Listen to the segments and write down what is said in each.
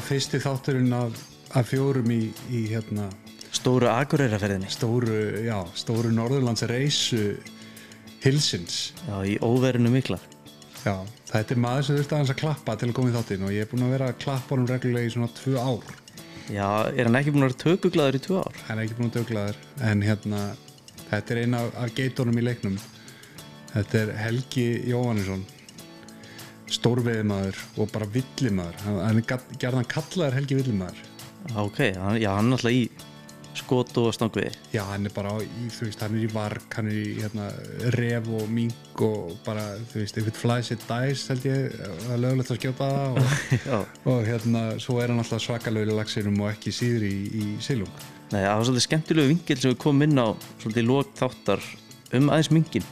Það fyrsti þátturinn af, af fjórum í, í hérna, Stóru akureyraferðinni stóru, já, stóru Norðurlands reysu hilsins. Já, í óverinu mikla Já, þetta er maður sem þurfti aðeins að klappa til að koma í þáttinn og ég er búin að vera að klappa honum reglulega í svona tvö ár. Já, er hann ekki búin að vera tökuglaður í tvö ár? Hann er ekki búin að döglaður, en hérna, þetta er eina af, af geitunum í leiknum. Þetta er Helgi Jóhannesson, stórveiðmaður og bara villimaður. Hann er gerðan kallaður Helgi villimaður. Ok, hann, já, hann er alltaf í skot og stangviði Já, hann er bara í, þú veist, hann er í varg, hann er í hérna, ref og mink og bara, þú veist, if it flies it dies held ég, það er lögulegt að skjóta það og, og hérna, svo er hann alltaf svakalögur í lagsinum og ekki síður í, í silung. nei, það var svolítið skemmtilegu vingil sem við komum inn á svolítið lók þáttar um aðeins mingin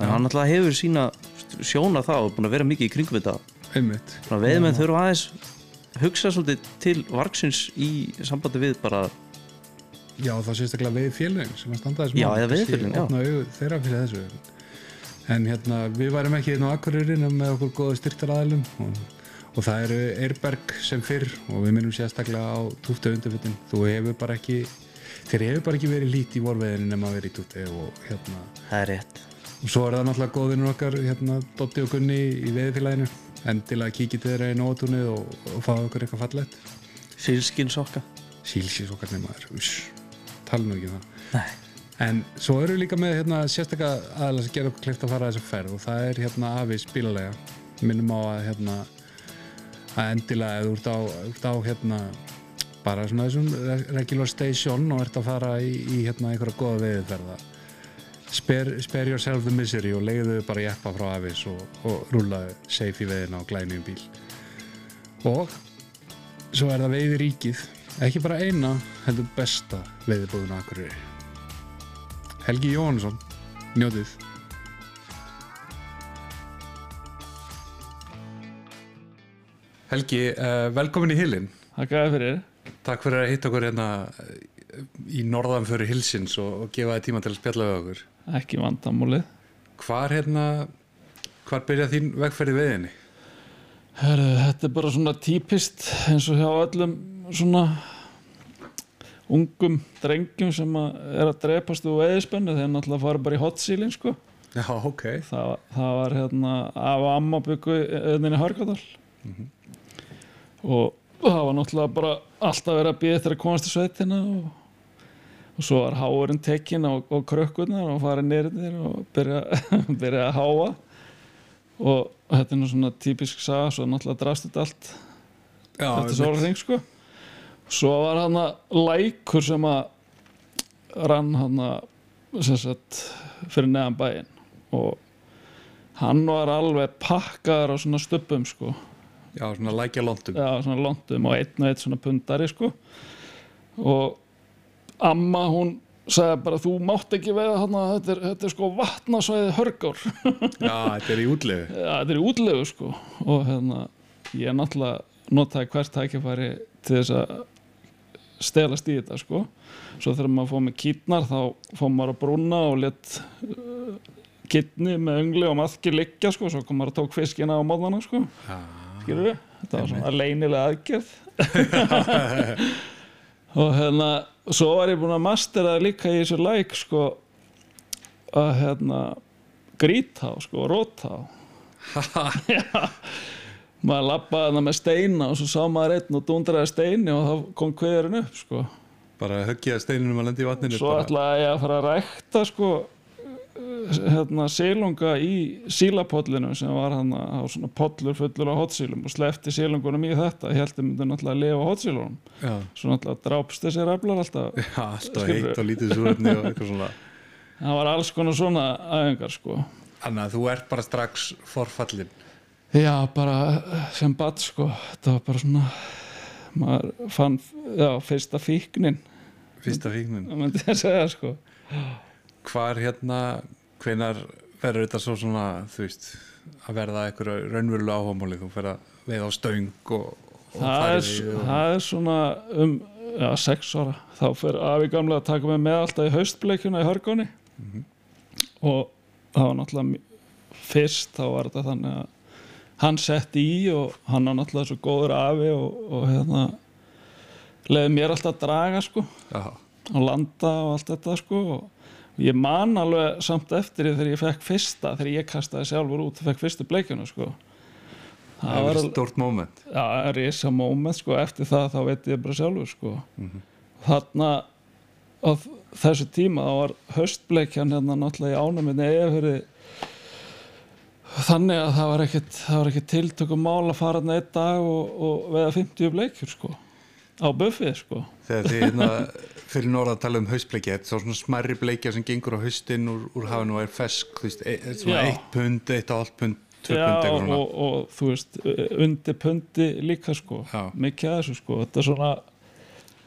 en hann alltaf hefur sína sjóna það og búin að vera mikið í kringum þetta Einmitt. Svona veiðmenn þurfa aðeins hugsa svolítið til vargsins í sambandi við bara Já, það sérstaklega veið félagin sem að standa þessum Já, eða. Opna augu þeirra fyrir þessu. En hérna, við værum ekki hérna á Akureyri með okkur góða styrktar aðlum og, og það eru Eirberg sem fyrr og við minnum sérstaklega á túftu undirfittin. Þú hefur bara ekki, þeir hefur bara ekki verið lít í vorveðinu nema að vera í túftu og hérna, það er rétt og svo er það náttúrulega góðinur okkar, hérna, Dotti og Gunni í veðifélaginu. Endilega kíkið til þeirra í nótunið og, og fáðu okkur eitthvað fallegt. Fylskinn sokka Sílsís okkar nemaður, uss, tala nú ekki um það. Nei, En svo eru við líka með hérna, sérstakka aðalega sem gera okkur kleift að fara að þessu ferð og það er hérna Avis bílalega minnum á að hérna að endilega ef þú ert á, á hérna bara svona þessum re- regular station og ert að fara í, í hérna einhverja góða veiðferða spare, spare yourself the misery og leiðu bara jeppa frá Avis og, og rúlaðu safe í veiðina á glænum bíl. Og svo er það veiði ríkið. Ekki bara eina, heldur besta veiðibúðuna akkur Helgi Jóhannesson, njótið. Helgi, uh, velkomin í Hillin. Þakkaði fyrir. Takk fyrir að hitta okkur hérna í norðanföru Hillsins og, og gefa þið tíma til að spjalla við okkur Ekki vandamúlið. Hvar hérna hvar byrja þín vegferði veðinni? Herru, þetta er bara svona típist eins og hjá öllum svona ungum drengjum sem að er að drepast úr veðispennu þeir náttúrulega fara bara í hotsílin sko. Já, ok Það, það var hérna af og amma byggu öðninni Hörgadal og það var náttúrulega bara alltaf verið að býða eftir að komast í sveitina og, og svo var háurinn tekinn á, á krökkurnar og farið nýrðir og byrja, byrja að háa. Og þetta er nú svona típisk saga svo náttúrulega drast þetta allt Já, eftir sólarring sko. Svo var hann að lækur sem að rann hann að sem sagt fyrir neðan bæinn. Og hann var alveg pakkaður á svona stubbum sko. Já svona lækja londum já, svona londum og einn og einn svona pundari sko. Og amma hún sagði bara þú mátt ekki veða hann þetta, er- þetta er sko vatnasvæði hörgár. Já, þetta er í útlegu Já, þetta er í útlegu sko. Og hérna, ég náttúrulega notaði hvert tækifæri til þess að stelast í þetta sko. Svo þegar maður fór með kýtnar þá fór maður að brúna og let uh, kýtni með öngli og maðki liggja sko, svo kom maður að tók fiskina á móðana sko, Já, skilur við þetta var svona leynilega aðgerð. Og hérna svo var ég búin að mastera það líka í þessu læk sko að hérna grítá sko og rótá Já, maður lappaði þarna með steina og svo sá maður einn og dundraði steini og þá kom kveðurinn upp sko. bara höggja steininum að lenda í vatninu svo bara. ætlaði ég að fara að rækta sko, hérna, sílunga í sílapollinu sem var hann á svona pollur fullur á hotsílum og slefti sílungunum í þetta. Ég held að myndi náttúrulega að lifa á hotsílunum. Já, svo náttúrulega drápst þessi ræflar alltaf. Já alltaf Skilurðu? heitt og lítið súrefni og eitthvað svona. Það var alls konar svona æfingar sko. Þannig að þú ert bara strax forfallin. Já, bara sem bad sko, þetta var bara svona maður fann, já, fyrsta fíknin. Fyrsta fíknin. Það myndi að segja sko Hvar hérna, hvenar verður þetta svo svona, þú veist að verða eitthvað raunverulega áhámáli þú fer að veið á stöng og, og það er, og, það er svona um, já, sex ára. Þá fyrir afi gamla að taka mig með alltaf í haustbleikjuna í hörgóni. Mhm. og það var náttúrulega fyrst þá var þetta þannig að hann sett í og hann er náttúrulega svo góður afi og, og hérna leiði mér alltaf að draga sko já, og landa og allt þetta sko og ég man alveg samt eftir því þegar ég fekk fyrsta þegar ég kastaði sjálfur út og fekk fyrstu bleikjuna sko. Það það var var alveg stórt moment. Já, risa moment sko. Eftir það þá veit ég bara sjálfur sko. Þarna á þessu tíma þá var höstbleikjan hérna náttúrulega í ánum fyrir þannig að það var ekkert það var ekkert tiltökum mál að fara hérna einn dag og, og veða 50 bleikjur sko á buffið sko. Þegar þið hérna fyrir norða að tala um haustbleikja þetta er svo svona smerri bleikja sem gengur á haustin úr, úr hafinu og er fesk veist, e, e- svona Já. eitt pund, eitt og hálft pund tvö Já, pund eitthvað og, og, og þú veist undir pundi líka sko. Já. mikið að þessu sko. Þetta er svona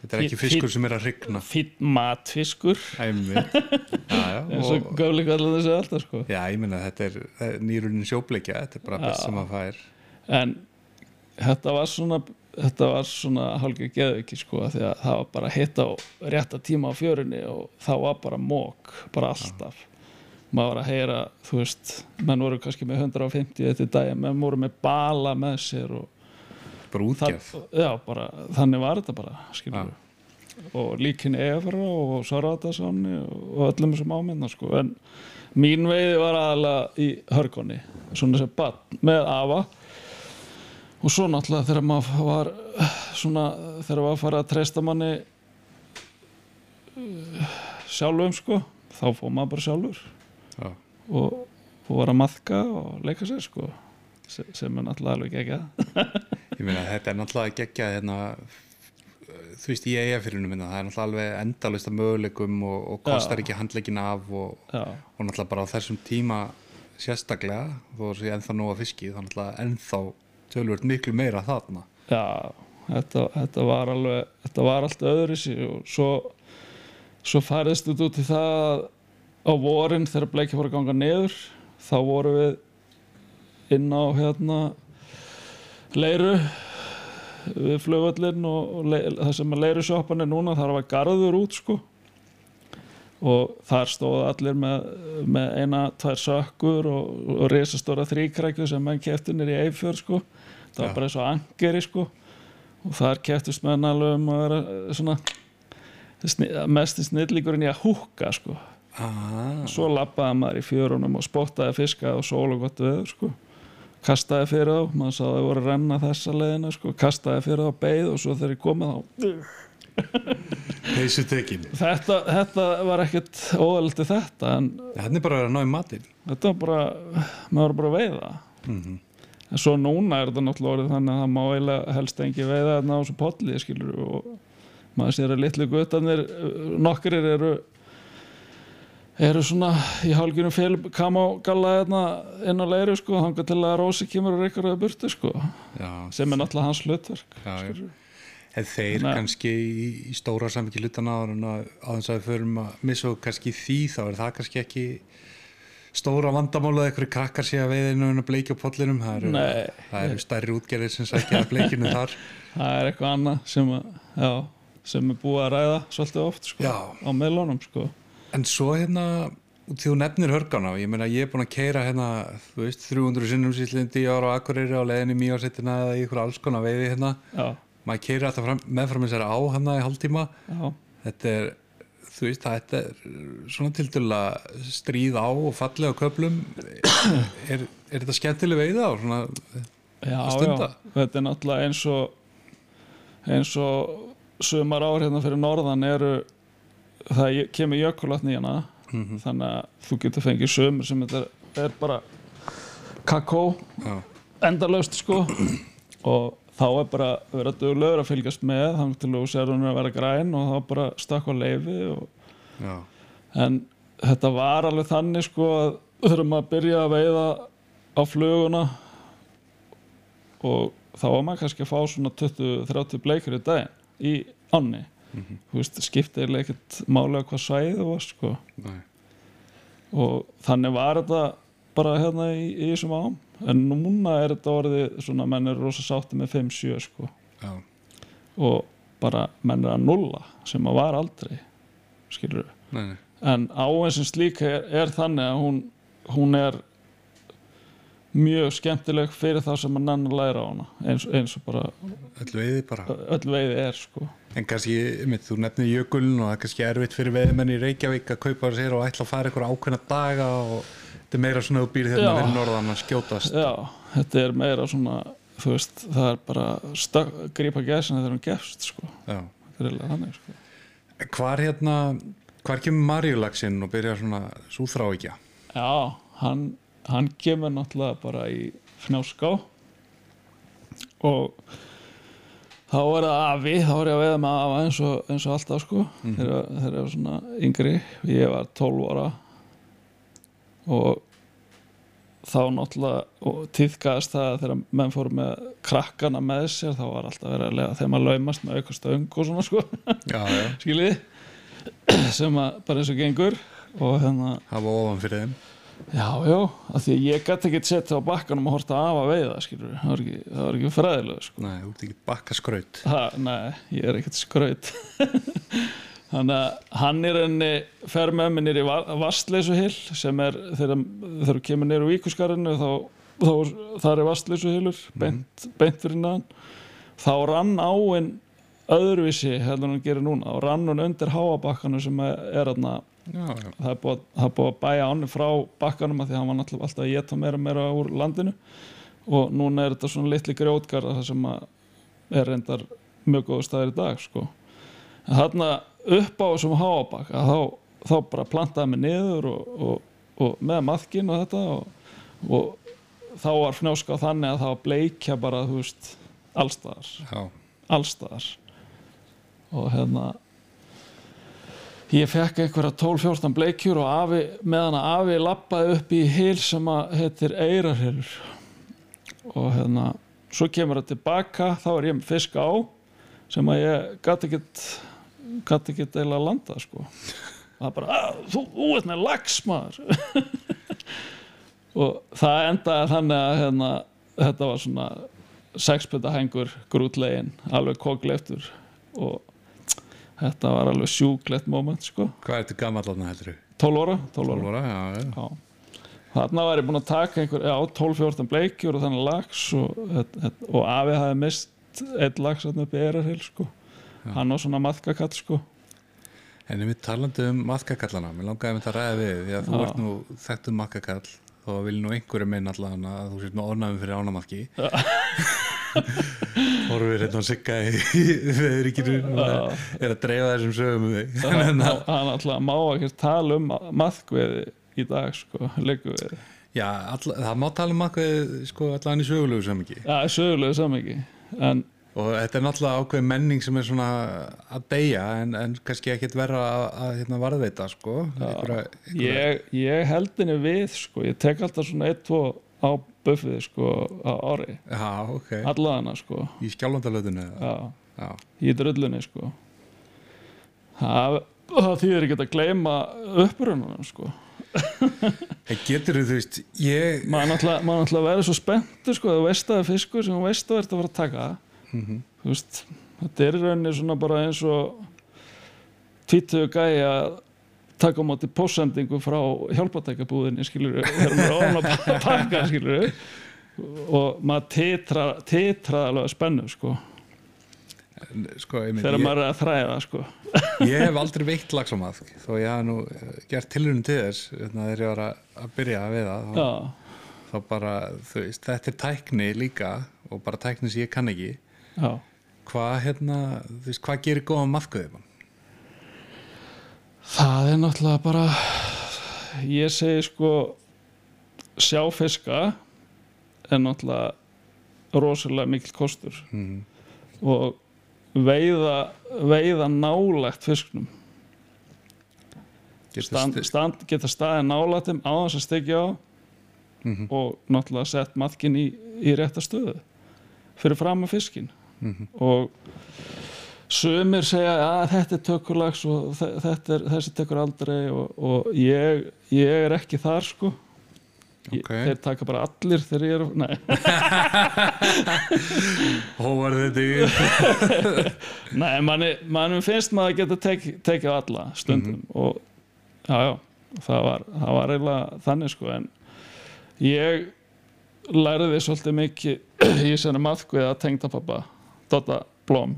þetta er ekki fiskur fí- sem er að rigna. fýtt matfiskur. Eins og gafleika allir þessi alltaf sko. Já, ég meina þetta er, nýrunin sjóbleikja þetta er bara best sem að fær. En þetta var svona þetta var svona hálfgeð geðviki sko því að það var bara hitt á rétta tíma á fjörunni og það var bara mók bara alltaf. Maður var að heyra, þú veist menn voru kannski með 150 eftir dag menn voru með bala með sér bara útgjaf það, já, bara, þannig var þetta bara skilur og líkin Efra og Sarvatassoni og öllum þessum áminna sko. en mín veiði var aðalega í hörgóni, svona sem bann með afa og svo náttúrulega þegar maður var svona, þegar maður var að fara að treysta manni uh, sjálfum sko þá fór maður bara sjálfur Já. og, og var að maðka og leika sér sko sem, sem er náttúrulega alveg ekki ég meina þetta er náttúrulega geggja hérna, þú veist í eigafyrinu minna það er náttúrulega alveg endalista möguleikum og, og kostar Já. ekki handleikin af og, já, og náttúrulega bara á þessum tíma sérstaklega, þó að sé ennþá nóga fiski þá náttúrulega ennþá tölvöld miklu meira þarna. Já, þetta, þetta var alveg þetta var allt öðru sér og svo, svo færðist þetta út í það að á vorin þegar bleikja fór að ganga niður þá vorum við inn á hérna leiru við flugvöllin og, og le, það sem að leiru sjoppan er núna þar var garður út sko. Og þar stóðu allir með, með eina, tvær sökkur og, og risastóra þríkrækju sem menn keftunir í Eifjör sko það var bara eins og angeri sko. Og þar keftust menn alveg um að vera eh, svona mest snillíkurinn í að húka sko. Ah, svo lappaði maður í fjörunum og spottaði fiska og sól og gott veður sko. Kastaði fyrir þá, maður sá að þau voru að renna þessa leiðina sko, kastaði fyrir þá beið og svo þegar ég komið þá. Þessu tekin. Þetta, þetta var ekkert óðaldi þetta en hann er bara að ná í matinn. þetta var bara maður var bara að veiða. Mm en svo núna er þetta náttúrulega orðið þannig að það má eiginlega helst engi veiða þarna á þessu polli skilur og maður sér að litlu guttarnir nokkrir eru eru svona í hálgjörnum fél kamagalla hérna inn á leiru sko hanga til að Rósi kemur og reykar að burtu sko já, sem er náttúrulega hans hlutverk já, en þeir Nei. kannski í, í stóra samvikið hlutana á þess að við förum að missa okkur kannski því þá er það kannski ekki stóra vandamála að einhverju krakkar sé að veiðinu en að bleikja á pollinum það eru, það eru stærri útgerðir sem sækja að bleikinu þar. Það er eitthvað annað sem, að, já, sem er búið að ræða svolítið oft sko á meðlunum sko. En svo hérna, þú nefnir hörgána, ég meina ég er búin að keira hérna, veist, 300 sinnum síðlindi ára á Akureyri á leiðinni mýjarsettina eða í ykkur alls konar veiði hérna. já, Maður keiri alltaf fram, meðfram þessari á hérna í hálftíma. já, Þetta er, þú veist, þetta er svona tildulega stríð á og fallega köplum. Er, er þetta skemmtileg veiða á svona, já, Að stunda. já þetta er náttúrulega eins og eins og sumar ár hérna fyrir norðan eru það kemur jökulatn í hana Mhm. þannig að þú getur fengið sumur sem þetta er bara kakó já, endalaust sko og þá er bara verið að duglegur að fylgjast með þannig til þú sér hún að vera græn og þá bara stakka leifi og, já, en þetta var alveg þannig sko að þegar maður byrja að veiða á fluguna og þá var maður kannski að fá svona 20-30 bleikur í daginn í ánni. Þú veist, skiptið er ekkert málega hvað svæðið var sko. Nei, og þannig var þetta bara hérna í, í þessum ám en núna er þetta orðið svona menn er rosa sátti með 5-7 sko. Já, og bara menn er að nulla sem að var aldrei skilur nei, en áin sem slík er, er þannig að hún, hún er mjög skemmtileg fyrir þá sem að nann að læra á hana eins, eins og bara öll veiði bara. Öll veiði er sko. En kannski, mitt, þú nefnir jökuln og það er kannski erfitt fyrir veiðmenn í Reykjavík að kaupa sér og ætla að fara ykkur ákveðna daga og þetta er meira svona þú býr hérna fyrir norðan að skjótast. Já, þetta er meira svona þú veist, það er bara stök, grípa gæsina þegar hún gefst sko. Þetta er eiginlega þannig sko. Hvar hérna hvar kemur Marjulaxinn og byrja svona svo þráikja Já, hann, hann kemur náttúrulega bara í fnjáská og þá er það afi, þá er ég að veða með afa eins og, eins og alltaf sko þegar þegar ég var svona yngri ég var 12 ára og þá náttúrulega og tíðkaðist það að þegar menn fóru með krakkana með sér þá var alltaf verið að lega þeim að laumast með aukast öng og svona sko. Já, já. skiljið sem að bara eins og gengur. Og hérna hafa ofan fyrir þeim. Já, já, af því að ég gæti ekki setja á bakkanum og horta af að veiða, skilur það var ekki, það var ekki fræðilega, sko. Nei, þú ert ekki bakka skraut ha, Nei, ég er ekkert skraut Þannig að hann er enni fer með mig nýr í Vastleysuhill sem er, þegar, þú kemur nýr úr Víkuskarinu þá, þá þar er Vastleysuhillur beint, beint fyrir neðan þá rann áinn öðruvísi heldur hann gerir núna og rann hún undir háabakkanu sem er, já. það er búið, að bæja ánum frá bakkanum að því að hann var náttúrulega alltaf að geta meira og meira úr landinu og núna er þetta svona litli grjótgarða það sem að er reyndar mjög góðu staðir í dag sko. en þarna upp á þessum háabakka þá, þá bara plantaði mig niður og, og, og með maðkin og þetta og, og þá var fnjóska þannig að það var bleikja bara þú veist allstaðar. Já. allstaðar. Og hérna ég fekk einhverja 12-14 bleikjur og afi, meðan að afi lappaði upp í hil sem að heitir Eirarhilur og hérna svo kemur það tilbaka þá er ég með fisk á sem að ég gæti ekkit gæti ekkit eiginlega að landa sko. Það er bara, "Ah, þú, þú ert með lax maður. Og það endaði þannig að hérna, þetta var svona sexpöta hengur grútlegin, alveg kokleiftur og þetta var alveg sjúklegt moment sko, hvað ertu gammal þarna heldur þú? 12 ára 12 ára, 12 ára, já, já. þarna var ég búinn að taka einhver, já, 12-14 bleikjur og þannig lax og, og afi hafi mist eitt lax þarna upp í Erarhil sko hann á svona maðkakall sko. En ef við talandi um maðkakallana, mér langaði að þetta ræða við því að þú ert nú þekktum maðkakall þó vil nú einhverju minn allan að þú sést með ornaðum fyrir ánamaðki. Horfir hérna og sigga í veðuríkinu er- er að dreifa þessum sögum um þig. Hann hann alltaf má ekki tala um maðkveði í dag sko, leikuveði Já, all, það má tala um maðkveð sko allan í sögulegu samingi já, sögulegu samingi en og þetta er náttúrulega ákveð menning sem er svona að deyja en, en kannski ekkit verra að, að hérna, varðveita sko. Einhverja, einhverja, ég, ég held henni við sko, ég tek alltaf svona 1-2 á buffið sko á ári Já, ok, allavega sko. Í skjálfandalöðinu já, Já, í drullunni sko. Það, það þýðir ekki að gleyma upprununum sko. En getur þú veist ég, maður náttúrulega, verður svo spenntur sko, þú veist að það er fiskur sem þú veist að verður að fara að taka Mhm. þú veist, þetta er í rauninni svona bara eins og tvítuðu gæi að taka á móti pósendingu frá hjálpatækabúðinni skilur þegar maður er ofan að pakka skilur og maður titra, titra alveg spennu sko. Sko, þegar maður er að þræða sko. Ég hef aldrei veikt laxamaðk þó ég hafa nú eh, gert tilhörun til þess hérna, þegar ég var að, byrja að veiða þá, þá bara, veist, þetta er tækni líka og bara tækni sem ég kann ekki hvað, hérna, veist, hvað gerir góða maðkuðið mann? Það er náttúrulega bara ég segi sko sjá fiska er náttúrulega rosalega mikil kostur Mm. og veiða veiða nálægt fisknum stand, stand, geta staðið nálægt þeim á þess að stekja á Mhm. og náttúrulega sett matkin í, í rétta stöðu fyrir fram að fiskin Mhm. og sumir segja að þetta er tökurlags og er, þessi tökur aldrei og, og ég, ég er ekki þar sko Ég- Ok. þeir taka bara allir þegar ég er nei, Hóvar þetta nei manni, manni finnst maður að geta tek, tekið alla stundum og já já það var, það var eiginlega þannig sko en ég lærði svolítið mikið í senni maðkvið að tengda Dotta Blom.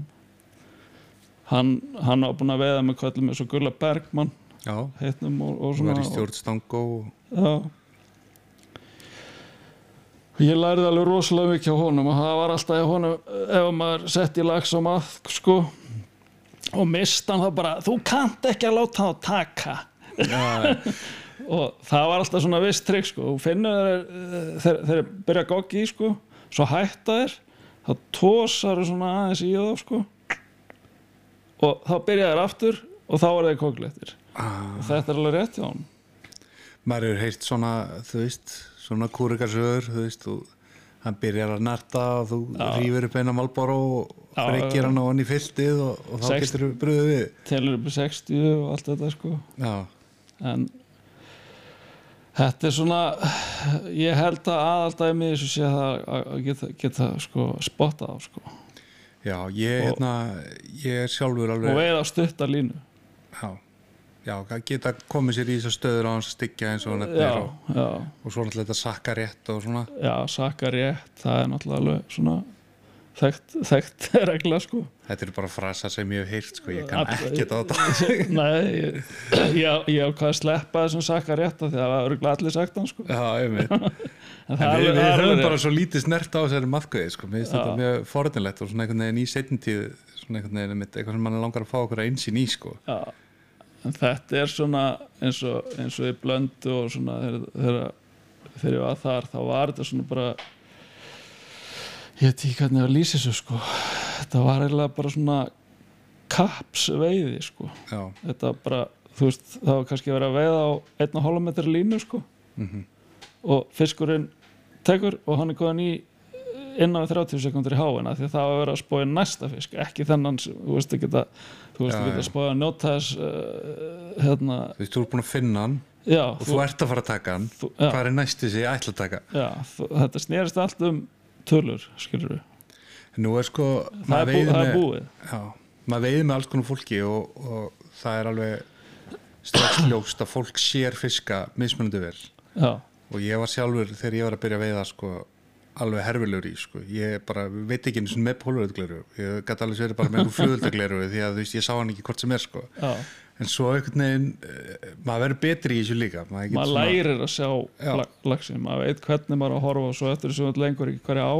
Hann, hann á búin að veiða með kvöldum eins og Gulla Bergmann Já, heitnum og, og svona í stjórn Stangó Já. Ég lærði alveg rosalega mikið á honum og það var alltaf honum ef maður sett í lags á maðk sko og mist hann þá bara þú kannt ekki að láta þá taka. Já, og það var alltaf svona viss trikk sko. Og finnur þeir, þeir, þeir byrja að goggi í sko. Svo hætta þeir þá tósar þeir svona aðeins í þá sko. Og þá byrja þeir aftur og þá er þeir koglettir ah, og þetta er alveg rétt hjá hann maður hefur heyrt svona, þú veist svona kúrikarsögur, þú veist þú, hann byrjar að narta og þú Já. rýfur upp eina malbára og breykir hann á hann í fylltið og, og þá Sext- getur þú bröðið við. telur upp í 60 og allt þetta sko. Já, en þetta er svona ég held að aðaldæmi þessu sé að að geta, geta sko spotta á sko. Já, ég, Og- hérna, ég er sjálfur og alveg veið á stutta línu. Já, já, geta komið sér í þessar stöður á hans að styggja eins og hann já, og, já, og svo náttúrulega þetta sakka rétt og svona. Já, saka rétt það er náttúrulega alveg svona þekkt, þekkt regla sko. Þetta eru bara frasa sem ég hef heyrt sko, ég kann ekkert á þetta. Nei, ég, ég, ég á hvað að sleppa þessum saka rétt af því að það örugglega allir sagt hann sko. Já, einmitt. En er við, við er höfum bara svo lítið snert á þessari maðgöði sko. mér finnst þetta mjög forðinlegt og svona einhvern veginn í setjumtíð svona einhvern veginn einmitt, eitthvað sem mann langar að fá okkur að einsýn í sko. Já, en þetta er svona eins og, eins og í blöndu og svona þegar ég var þar þá var þetta svona bara ég veit ekki hvernig að lýsa þessu sko. Þetta var eiginlega bara svona kapsveiði sko. Já, þetta bara, þú veist, það var kannski verið að veiða á einn og hálfa metri línu sko. Mhm, og fiskurinn tekur og hann er góðan í innan við 30 sekundur í háina því að það var að vera að spója næsta fisk ekki þennan, þú veist ekki að þú veist ekki já. að spója að njóta þess uh, hérna, þú veist, þú ert búin að finna hann já, og þú ert að fara að taka hann. Þú, hvað er næstu sem ég ætla að taka? Já þú, þetta snerist allt um tölur, skilur við er sko, það, er bú, það er búið. Já, maður veiði með alls konar fólki og, og það er alveg strax ljóst að fólk sér fiska mismunandi vel. Já, og ég var sjálfur þegar ég var að byrja að veiða sko, alveg herfilegur í sko. ég bara veit ekki einu sinni með pólverðugleru ég gæti alveg verið bara með einhver flugöldugleru því að þú veist, ég sá hann ekki hvort sem er sko. já, en svo einhvern veginn eh, maður verður betri í þessu líka. Maður, maður svona- lærir að sjá Já. la- laxin, maður veit hvernig maður á að horfa og svo eftir þessu lengur ekki hverja á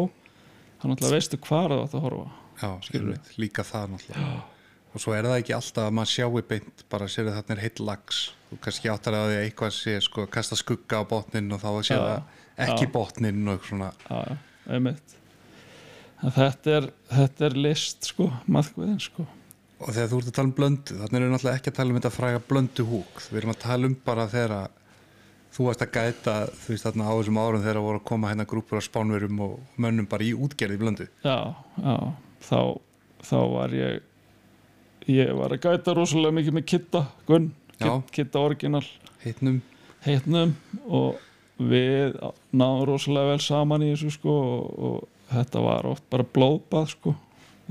þannig að veistu hvað það átt að horfa já, einmitt, líka það náttúrulega. Og svo er það ekki alltaf að maður sjáu beint bara sér að þarna er heill lags. Þú kannski áttar að því að eitthvað sé sko, kasta skugga á botnin og þá að sé það ekki Já. botnin og eitthvað svona. Já, já, einmitt þetta er, þetta er list sko, maðkviðin sko og þegar þú ert að tala um blöndu þannig erum við náttúrulega ekki að tala um þetta fræga blöndu húk. Við erum að tala um bara þegar að þú varst að gæta þú veist þarna á þessum árum þegar voru að koma hérna grúpur af spánverum og mönnum bara í útgerði blöndu. Já, já, þá þá var ég ég var að gæta rosalega mikið með Kitta Gunn, Já. Kit- Kitta Original. Heitnum heitnum og við náðum rosalega vel saman í þessu sko og, og þetta var oft bara blóðbað sko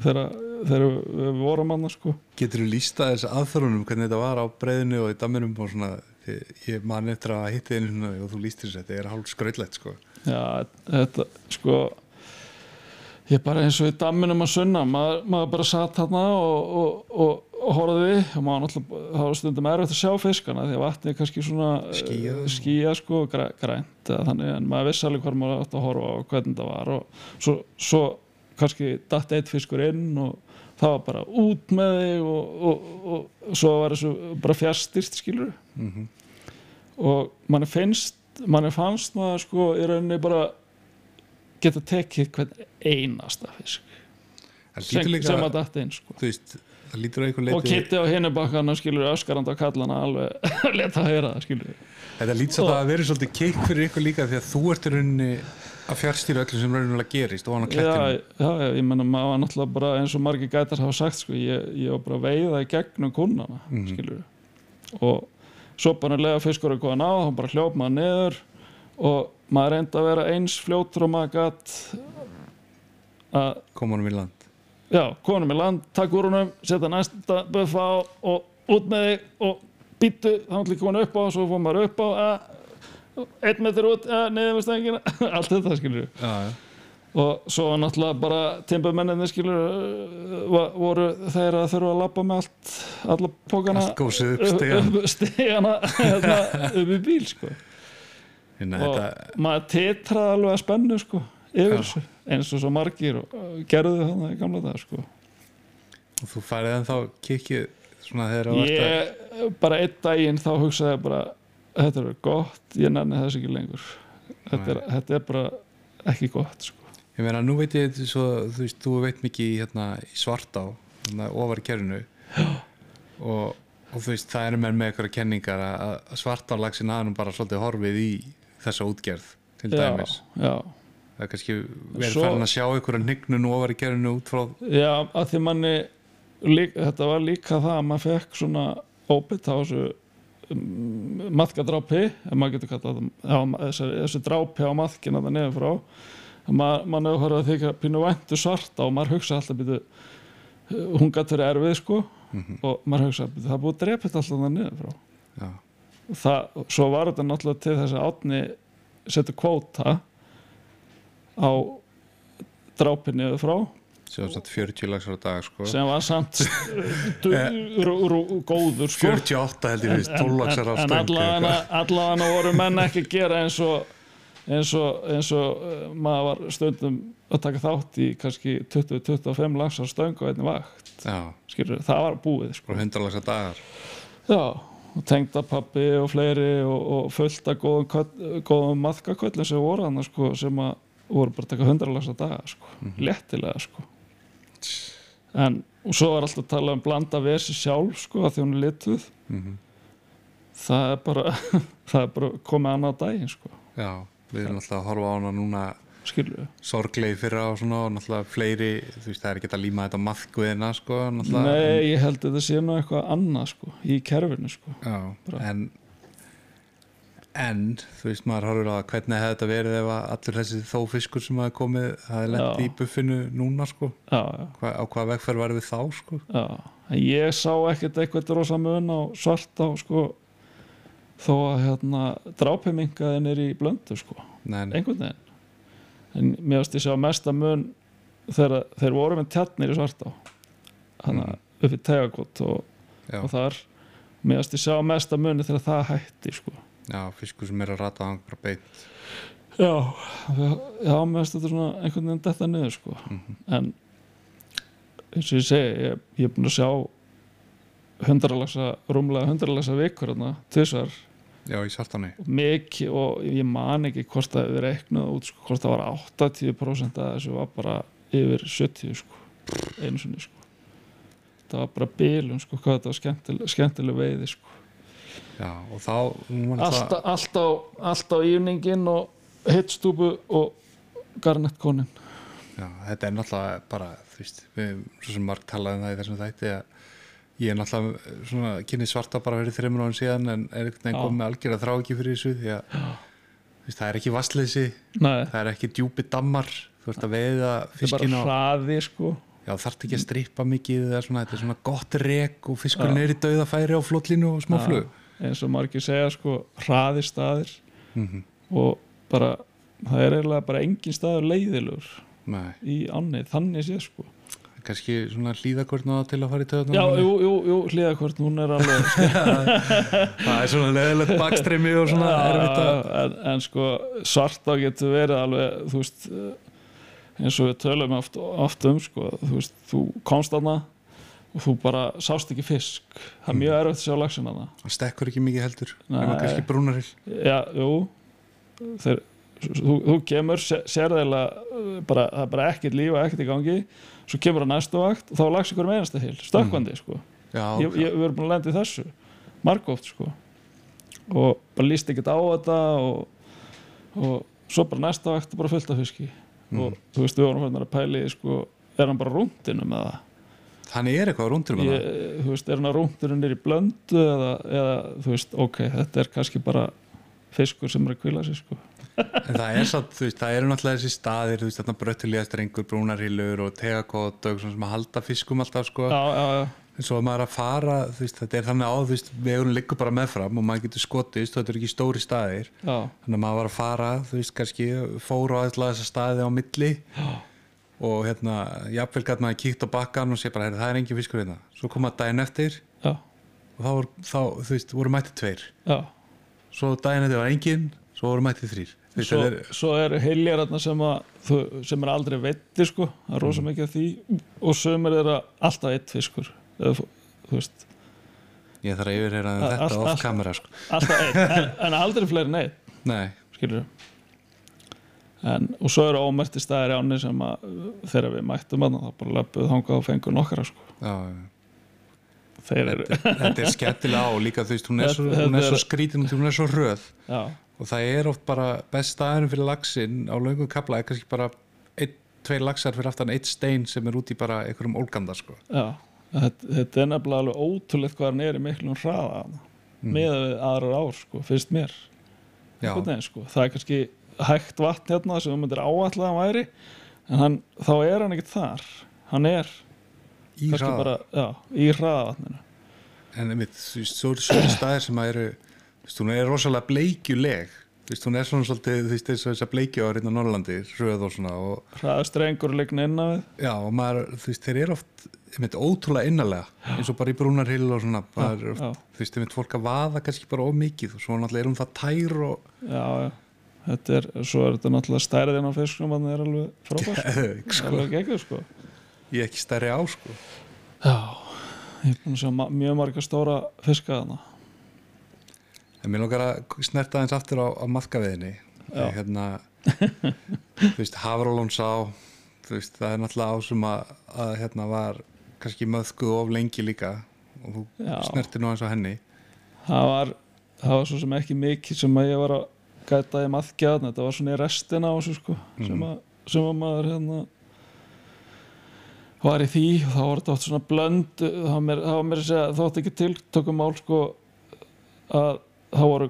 þegar, þegar við vorum annars sko getur þú lísta þessi aðþörunum hvernig þetta var á breyðinu og í damminum og svona ég man eftir að hitti einu og þú lístir þessi, þetta er hálf skrautlegt sko Já, þetta sko ég bara eins og í damminum að sunna maður, maður bara satt þarna og, og, og, og horfði og maður náttúrulega það var stundum erfitt að sjá fiskana því að vatnið er kannski svona eh, Skýjað. skýja sko, græ, grænt þannig en maður vissi alveg hvað maður átt að horfa og hvernig það var og svo, svo kannski datt eitt fiskur inn og það var bara út með þig og, og, og, og svo var þessu bara fjastist skilur mm og manni finnst manni fannst maður sko í rauninni bara geta tekið hvern einasta fisk sem, líka sem að datta inn sko. þú veist, það og kitti á hinni bakkana skilur öskarand á kallana alveg leta að heyra það skilur. Þetta Og- að vera svolítið keik fyrir ykkur líka því að þú ert í rauninni að fjárstýra öllu sem rauninni gerist og hann já, klettinu já, já, ég menna maður var náttúrulega bara eins og margir gætar hafa sagt sko, ég, ég var bara veiða í gegnum kunnana Mhm. skilur og svo bara lega fiskur að koma á þá bara hljóp maður niður og maður reyndi að vera eins fljótur og maður gatt að koma hann í land já, konum í land, takk úr honum setja næsta buffa á og út með þig og býttu, þá ætlum ekki komin upp á svo fór maður upp á að, einn metr út, ja, niður með stengina allt þetta skilur já, já. og svo náttúrulega bara timbumenninni skilur uh, va- voru þeir að þurfa að labba með allt alla pókana upp stegan upp stegana hérna, upp í bíl sko. Hérna, og þetta, maður titraði alveg að spennu sko yfir eins og svo margir uh, gerðu þannig í gamla dag sko. Og þú færið en þá kikkið svona þegar það varst að bara einn daginn þá hugsaði ég bara þetta er gott, ég nenni þess ekki lengur. Þetta er, þetta er bara ekki gott sko. Ég meina, nú veit ég svo, þú veist, þú veit mikið hérna, í svartá, hérna, ofar í kerfinu. Og, og þú veist, það eru menn með eitthvað kenningar að, að svartálagsin aðnum bara svolítið horfið í þessa útgerð til dæmis. já, já, Það er kannski verið farin að sjá einhverja hnignun ofar í kerfinu út frá, já, að því manni lík, þetta var líka það að maður fekk svona óbytt á þessu um, maðkadrápi þessu, þessu drápi á maðkina það nefur frá. Ma, mann hefur horfið að þykja pínu væntu svarta og maður hugsa alltaf býtu hún verið erfið sko. Og maður hugsa býtu það búið að þetta alltaf það niður frá. Já, það, svo var þetta náttúrulega til þess að átni setur kvóta á drápi niður frá sem var samt 40 lagsar á dag, sko. sem var samt rú, góður sko 48 held ég, veist, 12 lagsar á en stöng. allavega allavega voru menn ekki að gera eins og eins og, eins og uh, maður var stundum að taka þátt í kannski 20-25 lagsar stöng á einni vakt skilur, það var búið sko. og 100 lagsar dagar. Já, og tengdapappi og fleiri og, og fullt af góðum, góðum maðkaköllum sem voru hann sko, sem að voru bara að taka hundralags að daga sko, léttilega sko. en og svo var alltaf að tala um blanda versi sjálf sko, að því hún er lituð Mm það er bara það er bara komið annað daginn sko, Já, við erum alltaf að horfa á hana núna sorglegi fyrra og svona og náttúrulega fleiri, þú veist, það er ekki að líma þetta á maðguðina, sko. Nei, ég held að þetta sé nú eitthvað annað sko, í kerfinu sko. Já, Bara. en en, þú veist, maður horfir á hvernig hefði þetta verið ef að allur þessi þó fiskur sem hafi komið, hafi lent Já. í buffinu núna, sko, já, já, Hva, á hvað vegferð var við þá, sko? Já. Ég sá ekkert eitthvað rosa mun á svart á sko þó að hérna drápimingaðin er í blöndu sko. Nei, nei, einhvern veginn. En mér varst ég sjá mesta mun þegar þeir voru með tjarnir í svartá. Hann Mhm. upp í tegakot og, og þar. Mér varst ég sjá mesta muni þegar það hætti sko já, fiskur sem er að rata hann bara beint já, já mér varst þetta svona einhvern veginn detta niður sko. Mhm. en eins og ég segi ég, ég er búin að sjá hundralagsa, rúmlega hundralagsa vikur þarna, tvisar Já, í sartáni mikið og ég man ekki hvort það við reiknuð út sko, hvort það var 80% að þessu var bara yfir 70 sko, einu sinni sko. Það var bara bílum sko, hvað þetta var skemmtileg, skemmtileg veiði sko Já, og þá nú var allt, náttúrulega- allt, á, allt á ívningin og hittstúbu og garnettkonin Já, þetta er náttúrulega bara, þú veist, við höfum svo sem marg talaði um það í þessum þætti að ég er náttúrulega svona kynni svarta bara fyrir þreymur árum síðan en er veginn Já. komið með algjörða þrá ekki fyrir þessu því að veist, það er ekki vastleysi, Nei, það er ekki djúpi dammar, þú ert að veiða þetta er fiskinn bara á, hraði sko. Já þarf ekki að strippa mikið eða svona, þetta er svona gott rek og fiskurinn er í dauðafæri á flotlínu og smá flug. Eins og margir segja sko hraði staðir. Mm og bara það er eiginlega bara engin staður leiðilegur Nei, í ánni, þannig sé sko. Kannski svona hlýðakort náða til að fara í töðunum. Já, jú, jú, jú, hlýðakvort, hún er alveg Það er svona leðilegt bakstreymi og svona erfitt að... en, en sko svarta getur verið alveg þú veist eins og við tölum oft, oft um sko, þú veist, þú komst þarna og þú bara sást ekki fisk. Það er mjög erfitt að sjá laxinn þarna. Það stekkur ekki mikið heldur, nema kannski brúnarill. Já, jú. Þeir, þú, þú kemur sé- sérð eiginlega uh, bara, það er bara ekkert líf og ekkert í gangi. Svo kemur á næstu vakt og þá er lax ykkur með einasta hil stökkvandi sko. Já, ég, ég, við erum búin að lenda í þessu margóft sko. Og bara líst ekkert á þetta og, og svo bara næsta vakt bara fullt af fiski. Og þú veist við vorum hérna að pæli sko, er hann bara rúndinu með það Þannig er eitthvað rúndur með ég, þú veist, er hann að rúndinu niður í blöndu eða, eða þú veist, ok, þetta er kannski bara fiskur sem er að kvila sig sko. Það. en það er satt, þú veist, það eru náttúrulega þessi staðir, þú veist, þarna bröttulega strengur, brúnarhýlur og tegakot og svona sem að halda fiskum alltaf, sko. Já, já, já, en svo að maður er að fara, þú veist, þetta er þannig á, þú veist, vegurinn liggur bara meðfram og maður getur skotist, þetta eru ekki stóri staðir. Já, þannig að maður var að fara, þú veist, kannski fór á alltaf þessa staði á milli. Já, og hérna, jafnvel gæt maður kíkt á bakkan og sé bara, "Heyrðu, það er engin fiskur hérna. Svo kom að daginn eftir já, og þá, þá þú veist, voru mættið tveir. Já. svo daginn eftir var engin, svo voru mættið þrýr Þú veist, Svo, er, svo eru heljar þarna sem, að, þú- sem er aldrei vetti sko, það er rosa mikið af því. Og sömur eru alltaf eitt fiskur. Eða, þú þú veist, ég þarf að yfirheyra Allt- þetta off kamera sko. alltaf eitt en, en aldrei fleiri en eitt nei, skilur en, og svo eru ómerti staðir áni sem að þegar við mættum að það bara löpuð þangað og fengur nokkara sko. já, þeir eru, þetta er skemmtilega á líka þú veist, hún er svo, hún er svo skrítin hún er svo röð já, og það er oft bara best staðurinn fyrir laxinn á löngum kapla er kannski bara ein, tveir laxar fyrir aftan eitt stein sem er út í bara einhverjum ólganda sko. já þetta, þetta er nefnilega alveg ótrúlegt hvað hann er í miklum hraða mm. með aðrar ár sko, finnst mér já, veginn, sko. það er kannski hægt vatn hérna sem þú myndir áallega að væri en hann, þá er hann ekkert þar. Hann er í bara já, hraðavatninu. En einmitt, þú veist, svo eru staðir sem að eru þú veist, hún er rosalega bleikjuleg. Þú veist, hún er svona svolítið, þú veist, þess að bleikju á reyna Norrlandi, röð og svona og, hraðastrengur ligna inn á við. Já, og maður, þú veist, þeir eru oft einmitt, ótrúlega innalega, eins og bara í brúnarhill og svona, er oft, já. þú veist, einmitt fólk að vaða kannski bara of mikið og svo náttúrulega er hún það tær og já, já Þetta er, svo er þetta náttúrulega stærðin á fiskum þannig er alveg frábært sko. Sko. alveg geggjur sko ég er ekki stærri á, sko já, ég er búin að sjá ma mjög marga stóra fiska þarna en mér langar að snerta aðeins aftur á, á maðkaveðinni hérna, þú veist, Hafralónsá þú veist, það er náttúrulega á sem að, að hérna var kannski möðkuð of lengi líka og þú Já. snertir nú eins á henni það var, það var svo sem ekki mikið sem að ég var að gæta í maðkjaðan þetta var svona í restina á þessu sko sem, Mhm. að, sem að maður hérna var í því og þá var þetta oft svona blönd það var mér, að segja þótt ekki tiltökum mál sko að það voru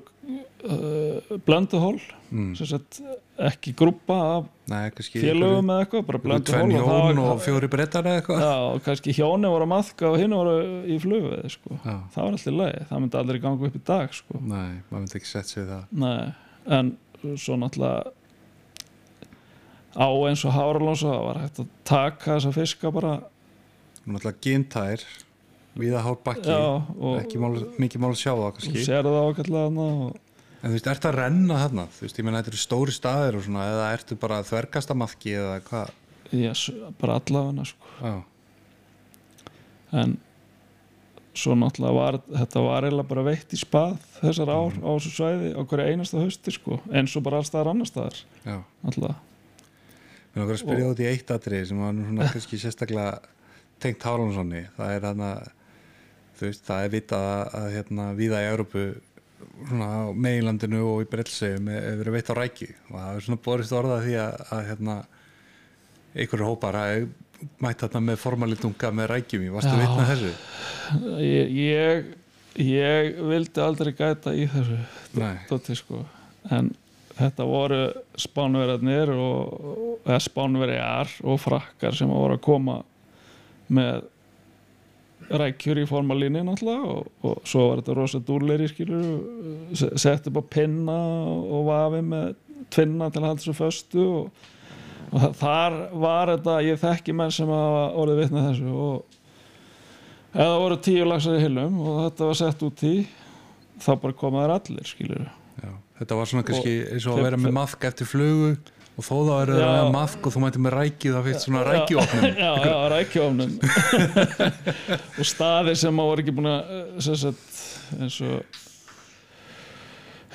uh, blönduhól mm. sagt ekki grúpa af Nei, félögum eða eitthvað, bara blönduhól og var- og fjóri brettar eða eitthvað Já, og kannski hjóni voru að maðka og hinn voru í flugveði sko. Það var alltaf leið, það myndi aldrei ganga upp í dag sko. Nei, maður myndi ekki sett sig það Nei, en svo náttúrulega á eins og Háralónsa það var hægt að taka þessa fiska bara náttúrulega gintær viða hár bakki já, ekki mál, mikið mál að sjá það kannski sér það ákveðlega og En þú veist, ertu að renna þarna? Þú veist, ég meina þetta eru stóri staðir og svona eða ertu bara að þverkast að maðki eða hvað? yes, bara allavega sko. Já, en svo náttúrulega var þetta var eiginlega bara veitt í spað þessar ár Mhm. á þessu svæði á hverju einasta hausti sko, eins og bara allstaðar annar staðar já náttúrulega Mér langar að spyrja út í eitt atrið sem var svona kannski sérstaklega tengt Hárlunssoni. Það er þarna, þú veist, það er vitað að, hérna víða í Európu svona á meginlandinu og í Brellsegjum hefur verið veitt á rækju og það er svona borist orða því að, að hérna einhverju hópar hafi mætt þarna með formalitunga með rækjum. Varstu Já. vitna þessu? ég, ég, ég vildi aldrei gæta í þessu dóti sko en þetta voru spánverðarnir og eða spánverjar og frakkar sem voru að koma með rækjur í formalínu náttúrulega og, og svo var þetta rosa dúlleri skilur sett upp á pinna og vafi með tvinna til að halda þessu föstu og, og þa- þar var þetta ég þekki menn sem hafa orðið vitna þessu og eða voru tíu lagsar í hillum og þetta var sett út í þá bara koma þær allir skilur Já. Þetta var svona kannski eins og að vera með maðk eftir flugu og þó þá eru það Já. með maðk og þú mætti með rækju það fyrst svona rækjuofnum. já, já, rækjuofnum og staðir sem maður ekki búin að eh, eins og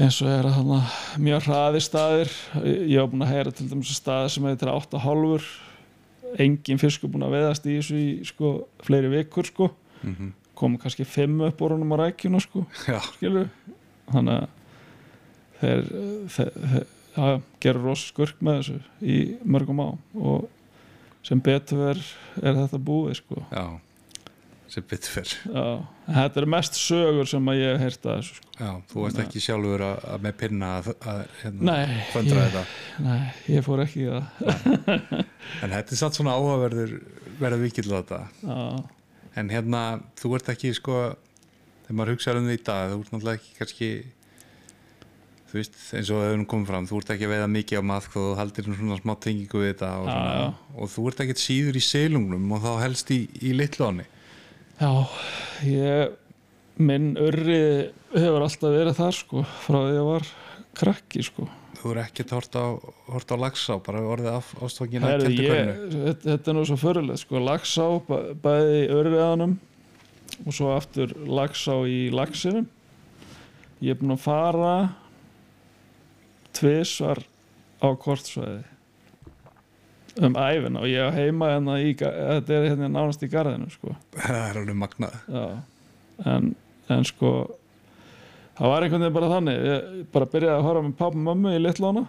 eins og er að hana, mjög hraði staðir. Ég var búin að heyra til dæmis að staðir sem heitir 8,5 engin fiskur búin að veðast í þessu í sko, fleiri vikur sko. Mm kom kannski 5 upp úr honum á rækjuna sko, þannig að þeir, þeir, þeir já, gera rosa skurk með þessu í mörgum á og sem betur er, er þetta búið sko. Já. Sem betur fyrr þetta er mest sögur sem að ég hef heyrt að þessu sko. Já, þú veist ekki sjálfur að, að með pinna að, að hérna, föndra þetta nei, ég fór ekki í það. En þetta er satt svona áhugaverður verða vikill á þetta já, en hérna, þú ert ekki sko þegar maður hugsaður um því í dag þú ert náttúrulega ekki kannski þú veist, eins og nú komið fram þú ert ekki að veiða mikið á maðk og þú haldir svona smá tengingu við þetta og, Já, já. og þú ert ekkert síður í selungnum og þá helst í, í litlóni já ég minn urri hefur alltaf verið þar sko frá því að ég var krakki sko. Þú er ekkert hort á, á lagsá bara orðið af ástfangin að hvernig þetta, er nú svo fyrirlega sko lagsá bæ, bæði örriðanum og svo aftur lagsá í lagsinum ég er búinn að fara tvisvar á kortsvæði um æfina og ég heima hérna í, þetta er hérna nánast í garðinu sko. Það er alveg magnað. En, en sko það var einhvern veginn bara þannig. Ég bara byrjaði að horfa með pappa og mömmu í litlóna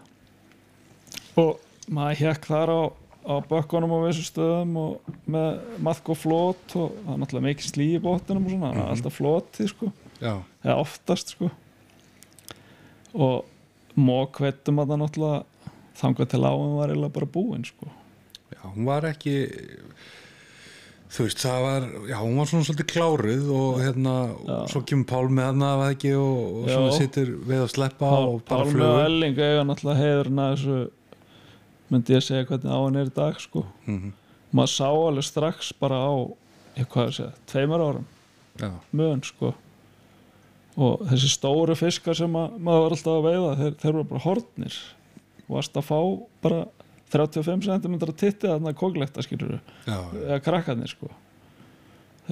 og maður hekk þar á, á bökkunum og vissu stöðum og með maðk og flót og það er náttúrulega mikið slí í bóttinum og svona, það er alltaf flótið sko. Já, eða oftast sko. Og mók veitum að það náttúrulega þangað til áum var eiginlega bara búin sko. Já, hún var ekki þú veist, það var já, hún var svona svolítið kláruð og hérna, og svo kemur Pál með hana var það ekki, og, og Já. svona sittur við að sleppa og bara Pálmi og flugur. Elling eiga náttúrulega heiðurinn að þessu myndi ég segja hvernig á hann er í dag sko. Mhm. maður sá alveg strax bara á ég hvað að segja, tveimur árum já, mun sko. Og þessi stóru fiskar sem að, maður var alltaf að veiða þeir, þeir eru bara hortnir og varst að fá bara 35 cm titti þarna koglekta skilur já, eða krakkarnir sko.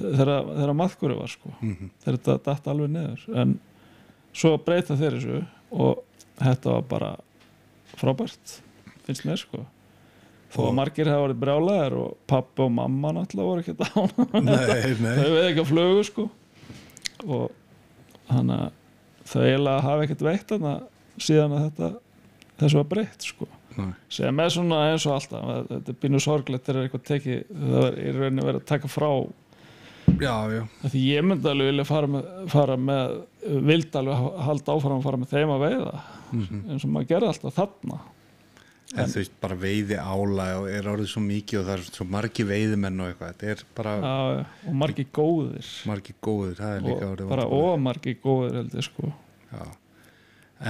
Þegar, maðkuru var sko. Mhm, þegar þetta datt alveg niður. En svo breyta þeir þessu og þetta var bara frábært finnst mér sko. Þó að margir hafa verið brjálæðir og pappa og mamma náttúrulega voru ekki nei þau veið ekki að flugu sko. Og hann að þau eiginlega hafa ekkert veitt hann síðan að þetta þessu var breytt sko. Nei. sem er svona eins og alltaf þetta er bínu sorglegt þegar eitthvað tekið það er í rauninni verið að taka frá. Já, já, því ég myndi alveg vilja fara með, fara með vildi alveg halda áfram að fara með þeim að veiða mhm. eins og maður gerði alltaf þarna. En þú veist, bara veiði ála og er orðið svo mikið og það er svo margi veiðimenn og eitthvað, þetta er bara Já, já, og margir góðir. Margi góðir, það er líka og orðið bara ómargir góðir held ég sko. Já.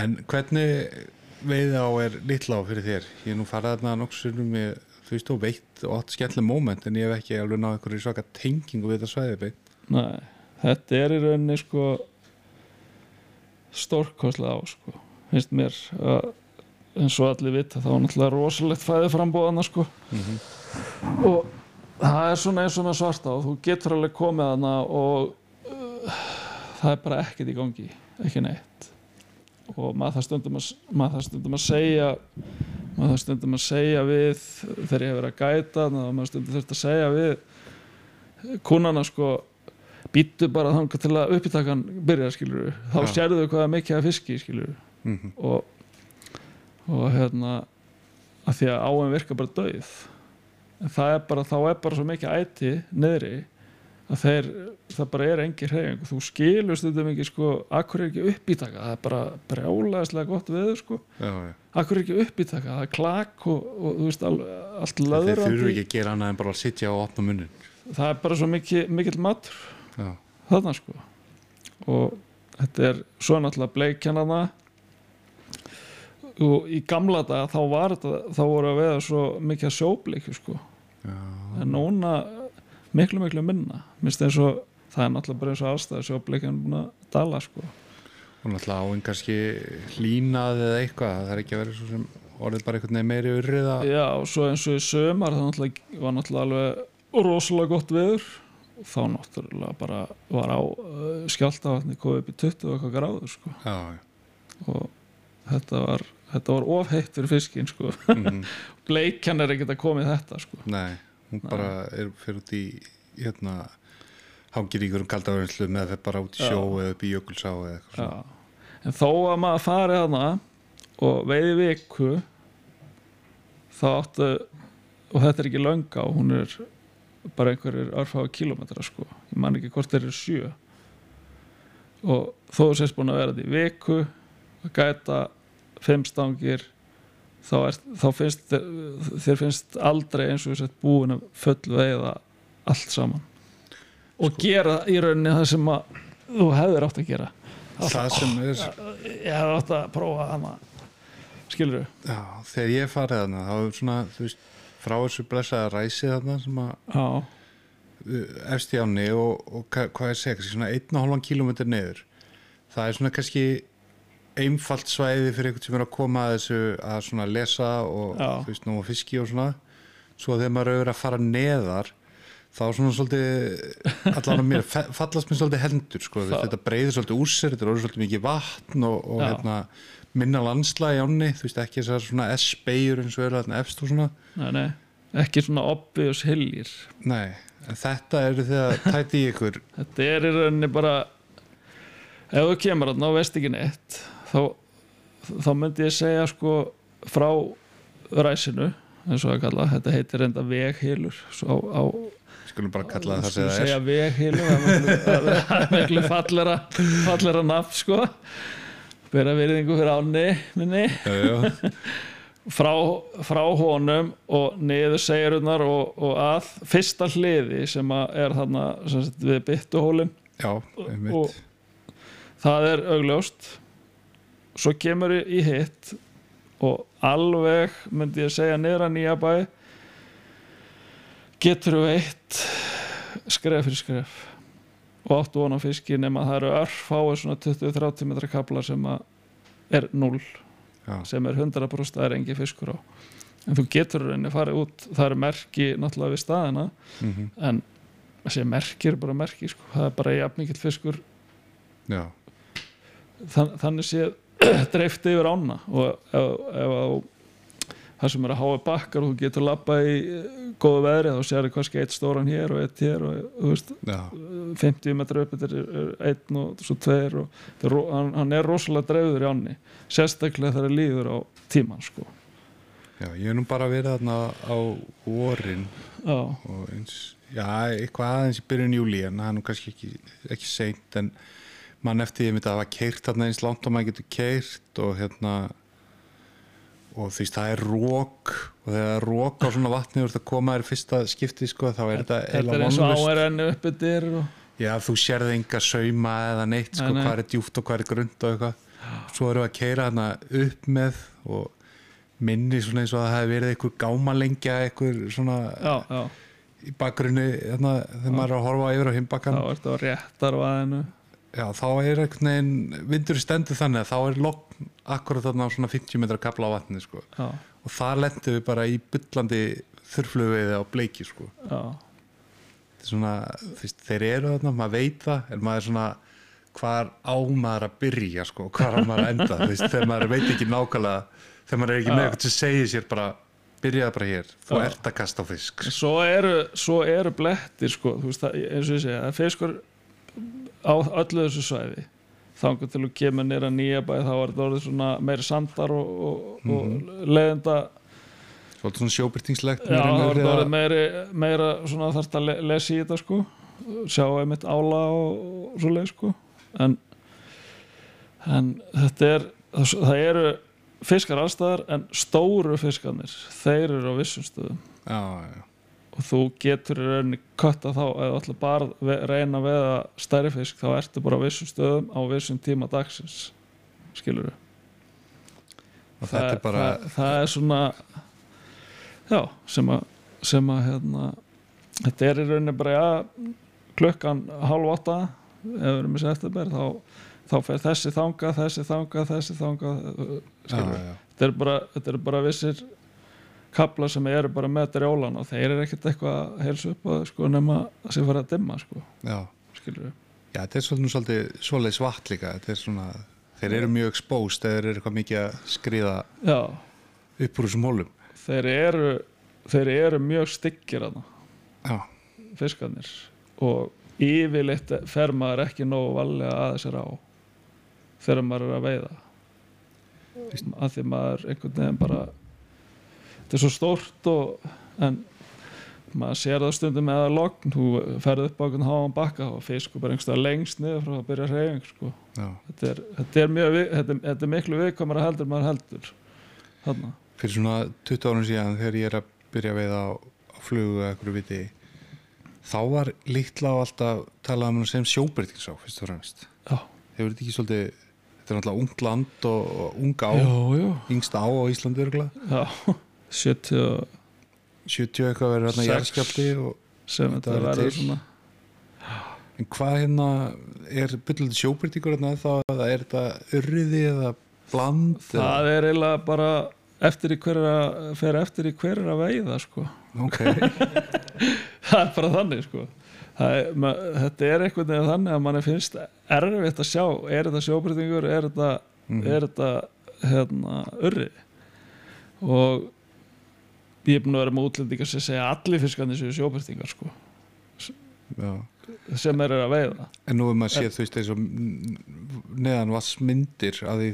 En hvernig veiði á er litla á fyrir þér? Ég er nú farað þarna nokksunum ég, þú veist, og veitt og átt skemmtileg moment en ég hef ekki alveg náð einhverju svaka tengingu við þetta svæði beitt. Nei, þetta er í rauninni sko stórkostlega á sko finnst mér að eins og allir vita þá er náttúrulega rosalegt fæði frambóðana sko og það er svona eins og með svarta og þú getur alveg komið hana og uh, það er bara ekkert í gangi ekki neitt og maður það stundum að, maður það stundum að segja maður það stundum að segja við þegar ég hef verið að gæta að maður stundum þurft að segja við kúnana sko býttu bara þangað til að uppítakan byrja skilur þá Já. sérðu hvað er mikið af fiski skilur Mm -hmm. og, og hérna að því að áin virka bara döið en það er bara, þá er bara svo mikið æti niðri að þeir, það bara er engin hreyfing. Þú skilur stundum ekki sko akkur er ekki uppítaka, það er bara brjálæðislega gott veður sko, Já, já. akkur er ekki uppítaka? Það er klak og, og þú veist al, allt Þeir þurfu ekki að gera annað en bara að sitja og opna munnin. það er bara svo mikið, mikill matur Já, þarna sko. Og þetta er svo náttúrulega bleikjanana og í gamla daga þá var þetta þá voru að veða svo mikið að sjóbleiku sko. Já, en núna miklu miklu minna minnst eins og það er náttúrulega bara eins og aðstæða sjóbleikan búin að dala sko og náttúrulega áinn kannski hlínað eða eitthvað, það er ekki að vera svo sem orðið bara einhvern veginn meiri urriða. já og svo eins og í sömar það náttúrulega, var náttúrulega alveg rosalega gott veður og þá náttúrulega bara var á uh, skjáltavatni komið upp í 20 og eitthvað gráður sko Já, já. og þetta var, þetta var ofheitt fyrir fiskin sko. Mm bleikjan er ekkert að koma í þetta sko. Nei, hún bara er fyrir út í hérna hangir ykkur um kaldaverðinslu með þeir bara út í sjó eða upp í jökulsá eða eitthvað svona. En þó að maður fari hana og veiði viku þá áttu og þetta er ekki lönga og hún er bara einhverjir örfáðu kílómetra sko. Ég man ekki hvort þeir eru sjö. Og þó sést búin að vera þetta í viku að gæta fimm stangir þá, er, þá finnst þér, finnst aldrei eins og þú sett búin að full veiða allt saman. Og gera í rauninni það sem að þú hefðir átt að gera. Það sem er ég hefði átt að prófa hana. Skilur já, þegar ég farið þarna þá er svona, þú veist, frá þessu blessaða ræsi þarna sem að já, uh, efst í áni og, og hva- hvað segja, kannski svona 1,5 km niður það er svona kannski einfalt svæði fyrir einhvern sem er að koma að þessu að svona lesa og Já. þú veist, nú að fiski og svona. Svo þegar maður er að fara neðar þá svona svolítið allan að mér, fallast mér svolítið hendur sko, þetta breyðir svolítið úr sér þetta er orðið svolítið mikið vatn og, og hérna, minna landslæg í áni þú veist ekki þessar svona S-beigur eins og eru þarna efst og svona. Nei, nei. Ekki svona obvious hiljir. Nei, en þetta eru þegar tæti ykkur. Þetta er í rauninni bara ef þú kemur veist ekki neitt þá, þá myndi ég segja sko frá ræsinu eins og að kalla, þetta heitir enda veghylur svo á, á skulum bara kalla það það segja veghylur það er miklu- er fallera fallera nafn sko. Bera virðingu fyrir áni minni. Frá, frá honum og niður segirunar og, og að fyrsta hliði sem er þarna sem við byttuhólin einmitt. Og það er augljóst svo kemur í í hitt og alveg myndi ég segja að nýja bæ getur við eitt skref fyrir skref og áttu vona fiski nema það eru örfáir svona 20-30 metra kapla sem að er 0 já, sem er 100% það er engi fiskur á. En þú getur reyni farið út það eru merki náttúrulega við staðina mhm, en þessi merki er bara merki sko. það er bara jafn mikill fiskur. Þann, þannig séð dreift yfir ána og ef, ef á það sem er að háa bakkar og þú getur lappa í eh, góðu veðri þá sér kannski eitt stóran hér og eitt hér og þú veist, já, 50 metra upp þetta er, er einn og svo tveir og er, hann, hann er rosalega dreifður í ánni sérstaklega þegar það líður á tíman sko. já ég hef nú bara verið þarna á vorin og eins, já, eitthvað aðeins í byrjun júli en það er nú kannski ekki, ekki seint en mann eftir ég myndi að hafa keirt þarna eins langt og maður getur keirt og hérna og þú veist, það er rók og þegar það er rók á svona vatni og þú ert að koma þér fyrsta skipti sko, þá er þetta þetta er eins og uppi dyr og, Já, þú sérði enga sauma eða neitt, sko, Nei, hvað er djúpt og hvað er grund og eitthvað. Svo erum við að keira hana upp með og minni svona eins og að það hefði verið einhver gámalengja, einhver svona já, já, í bakgrunni, þarna, þegar maður er að horfa yfir á þá himbakkan. er þetta réttar á aðeinu Já, þá er einhvern veginn, vindur í stendu þannig að þá er logn akkurat þarna á svona 50 metra kapla á vatni, sko. Og það lendum við bara í byllandi þurflugveiði á bleiki, sko. svona, þú veist, þeir eru þarna, maður veit það, en maður er svona, hvar á maður að byrja, sko, hvar á maður að enda, þú veist, þegar maður veit ekki nákvæmlega, þegar maður er ekki með eitthvað sem segir sér bara, byrjaði bara hér, þú Já. ert að kasta fisk. svo eru, svo eru blettir sko, þú veist, það, eins og ég segja það er fiskur á öllu þessu svæði. Þangur til þú kemur nýra nýja bæ þá er þetta orðið svona meiri sandar og, og, og leiðenda Svolítið svona sjóbyrtingslegt. já, þá er að- orðið meiri, meira svona þarft að le, lesa í þetta sko. Sjá einmitt ála og, og svo leið sko. En, en þetta er það, það eru fiskar allstaðar en stóru fiskarnir þeir eru á vissum stöðum. Já, já, þú getur kötta þá eða ætla bara að reyna að veða stærri fisk þá ertu bara á vissum stöðum á vissum tíma dagsins skilur og þetta er bara, það, það er svona já, sem að sem að hérna þetta er í rauninni bara ja, klukkan hálf átta ef við erum í september þá, þá fer þessi þanga, þessi þanga, þessi þanga skilur já, þetta er bara, þetta er bara vissir kapla sem eru bara með drjólan og þeir eru ekkert eitthvað að helsa upp að sko nema að sé fara að dimma sko, já. skilur Já, þetta er svolítið, svolítið, svolítið svart líka, þetta er svona, þeir eru mjög exposed eða þeir eru eitthvað mikið að skriða já, upp úr þessum hólum. þeir eru þeir eru mjög styggir fiskarnir. Og yfirleitt fer maður ekki nógu valega að þessar á þegar maður er að veiða. Að því maður einhvern veginn bara þetta er svo stórt og en maður sér það stundum með að logn. Þú ferð upp á einhvern háan bakka og fiskur bara einhverstað lengst niður frá að byrja hreyfing sko. Já. þetta, er, þetta, er þetta, er- þetta er miklu viðkomara heldur maður heldur þarna. Fyrir svona 20 árum síðan þegar ég er að byrja við á, á flugu eða eitthvað viti þá var líkla á alltaf talað um sem sjóbreytingsá fyrst og fremst. Hefur þetta ekki svolítið þetta er náttúrulega ungt land og, og unga á yngsta á á Íslandi örgulega já 70 og 70 eitthvað verður hérna og sem Þetta verður svona. En hvað hérna er byllandi sjóbreytingur hérna þá eða er þetta urriði eða bland það er eiginlega bara eftir í hver er að fer eftir í hver er að veiða sko. Eða, ok, það er bara þannig sko. Það er, ma, þetta er einhvern veginn þannig að manni finnst erfitt að sjá er þetta sjóbreytingur, er þetta Mhm. er þetta hérna urri og ég er búin að vera með útlendingar sem segja allir fiskarnir séu sjóbreytingar sko. Já. Sem eru að veiða. En nú er maður séð þú veist eins og neðan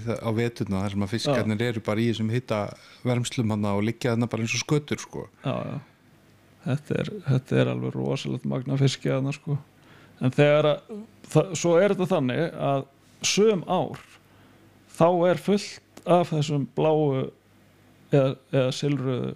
það- á veturna þar sem að fiskarnir eru bara í þessum hitta vermslum hana og liggja þarna bara eins og skötur sko. já, já. Þetta, er, þetta er alveg rosalegt magna fiski þarna sko. En þegar að það, svo er þetta þannig að söm ár þá er fullt af þessum bláu eða, eða silruðu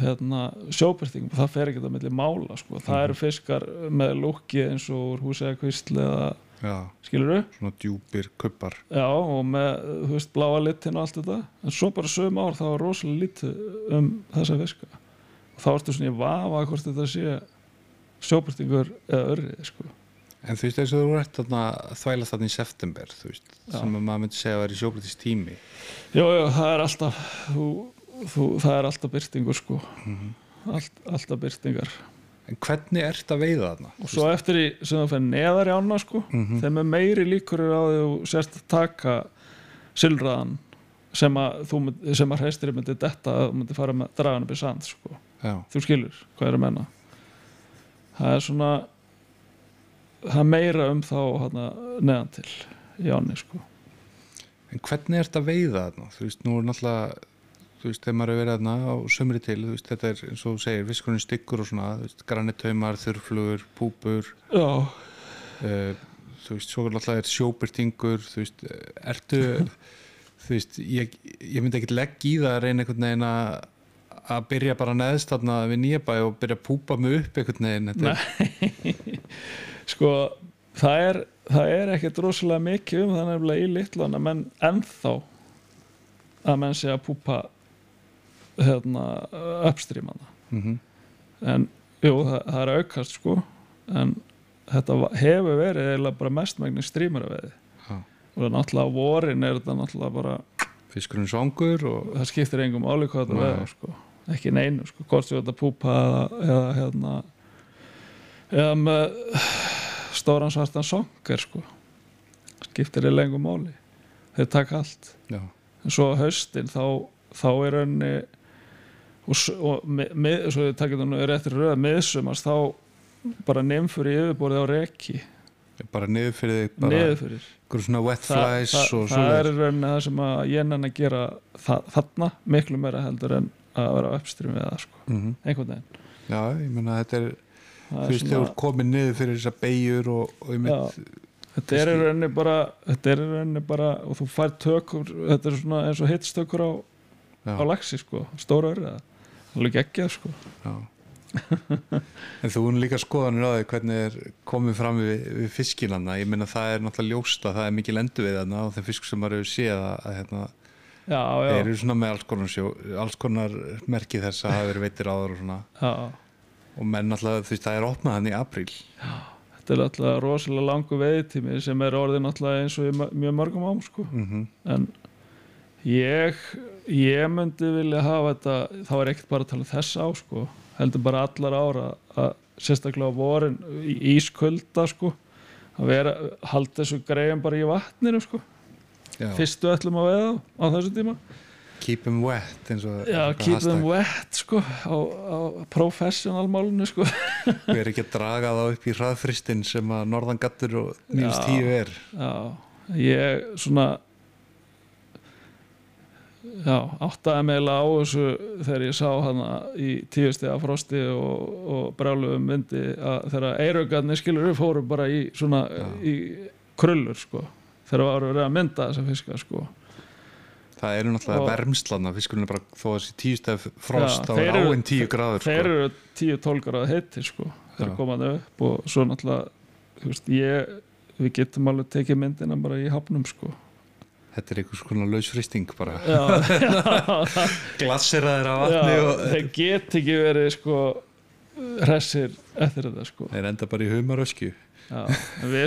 hérna, sjóbyrtingum það fer ekki það milli mála sko. það eru fiskar með lúki eins og kvistli eða Já, skilur svona djúpir kubbar. Já, og með, þú veist, bláa litin og allt þetta, en svo bara sögum ár þá er rosalega lítið um þessa fiska. Og þá ertu svona í vafa hvort þetta sé sjóbyrtingur eða örrið, sko. En þú veist eins og þú ert þarna að þvæla þarna í september þú veist, Já. sem að maður myndi segja að vera í sjóbreytist tími Jú, jú, það er alltaf þú, þú, það er alltaf byrtingur, sko Allt, alltaf byrtingar En hvernig ert að veiða þarna? og svo eftir í, sem það fyrir neðar í ána, sko Mhm. þeim er meiri líkur á því þú sérst að taka silraðan sem að, þú sem að hreistir myndi detta að þú myndi fara með dragan upp í sand, sko Já, þú skilur hvað er að menna það er svona það er meira um þá hana, neðan til í áni sko. en hvernig ert að veiða þarna? Þú veist, nú er náttúrulega þú veist, þegar maður er verið þarna á sömri til þú veist, þetta er eins og þú segir, fiskurinn styggur og svona, þú veist, granitaumar, þurflugur púpur uh, þú veist, svo náttúrulega er sjóbyrtingur þú veist, ertu þú veist, ég, ég myndi ekkert legg í það að reyna einhvern veginn að að byrja bara neðst þarna við nýjabæ og byrja að púpa mig upp einhvern veginn er, sko það er, það er ekkert rosalega mikið um það nefnilega í litlana menn ennþá að menn sé að púpa hérna uppstrímana mm en jú, það, það er aukast sko. En þetta hefur verið eiginlega bara mestmægni strímara veði Já. og náttúrulega á vorin er þetta náttúrulega bara fiskurinn svangur og það skiptir engum áli hvað þetta veða sko. ekki neinu, sko, hvort þú ert að púpa eða, eða hérna eða með stóran svartan songur sko. skiptir í lengum máli. Þeir taka allt. Já, en svo haustin þá, þá er önni og, og með, með, svo þið takið þannig réttir röða miðsumast þá bara nefnfur í yfirborðið á reki. Bara niður fyrir þig bara niður fyrir einhver svona wet Þa, flies það, og það svo er rauninni það sem að ég nenni að gera það, þarna miklu meira heldur en að vera uppstrým við það sko, mm einhvern veginn. Já, ég meina þetta er Það þú veist, þú komin niður fyrir þessar beigjur og, og ég mynd þetta er rauninni bara bara og þú fær tökur þetta er svona eins og hittstökur á, á laxi sko, stóra örða alveg geggjað sko. Já. en þú er líka skoðanir á því hvernig er komið fram við, við fiskinanna ég meina það er náttúrulega ljóst að það er mikil endur við þarna og þeim fisk sem maður hefur séð að, að hérna, já, já, þeir eru svona með alls konar, sjó, alls konar merki þess að hafa verið veitir áður og svona. Já. Og menn náttúrulega, þú veist, það er opnað hann í apríl. Þetta er alltaf rosalega langu veiðtími sem er orðin alltaf eins og mjög mörgum ám sko. mm en ég ég myndi vilja hafa þetta þá er ekkert bara að tala um þess á sko. heldur bara allar ára að sérstaklega á vorin í ískulda sko. að vera, halda þessu greiðum bara í vatninu sko. fyrstu ætlum að veiða á, þessu tíma keep them wet já, keep them wet sko, á, á professional sko. við erum ekki að draga þá upp í hraðfristin sem að norðan gattur og Já. tíu er Já, ég svona já, áttaði meila á þessu þegar ég sá hana í tíu stiga frosti og, og brjáluðum vindi að þegar eiraugarnir skilur við fóru bara í svona í krullur sko. Þegar það var verið að mynda þessa fiska sko. Það eru náttúrulega Og- vermslan að fiskurinn er bara þó að þessi tíu stef frost Já, þeir eru- áinn tíu gráður þeir sko. eru 10-12 gráð heitir sko. Þeir Já. komaði upp og svo náttúrulega veist, ég, við getum alveg tekið myndina bara í hafnum sko þetta er einhvers konar lausfristing bara. Glasseraðir af já, vatni og þeir get ekki verið sko hressir eftir þetta sko. Þeir enda bara í humaröskju. Við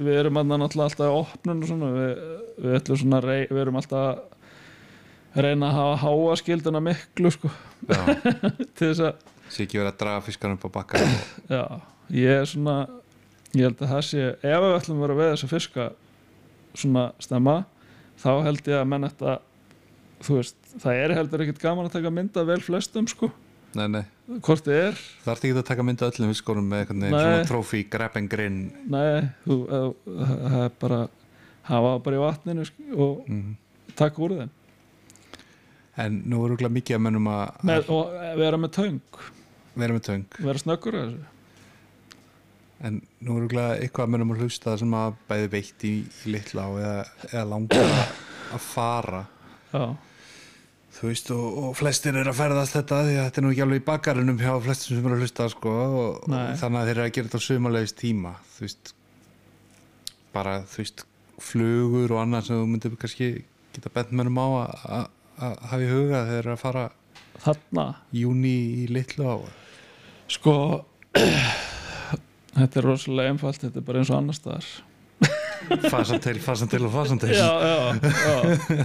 við erum alltaf í opnun og svona, við, við ætlum svona rey, við erum alltaf að reyna að hafa háa skilduna miklu sko, já, til þess að sé ekki verið að draga fiskarinn upp á bakka já, ég er svona ég held að það sé, ef við ætlum að vera við þess að fiska svona stemma, þá held ég að menn þetta, þú veist það er heldur ekkert gaman að taka mynda vel flestum sko, nei, nei, hvort þið er. Það ert ekki að taka mynda öllum fiskurum með svona trófi, grab and grin. Nei, þú, ef- það er bara hafa það bara í vatninu sk- og mm. taka úr þeim. En nú er úrlega mikið að mennum að og vera með töng. Vera með töng. Vera snöggur að þessu en nú er úrlega eitthvað að mennum að hlusta sem að bæði veitt í, í litla á eða, eða langar að, fara. Já, þú veist og, og flestir eru að ferðast þetta því að þetta er nú ekki alveg í bakarunum hjá flestir sem eru að hlusta sko, og, og þannig að þeir eru að gera þetta á sumalegis tíma þú veist. Bara þú veist flugur og annað sem þú myndir kannski geta bent mennum á að- hafa í huga þegar þeir eru að fara þarna? júni í litlu á sko þetta er rosalega einfalt þetta er bara eins og annar staðar fasan til, fasan til og fasan til já, já, já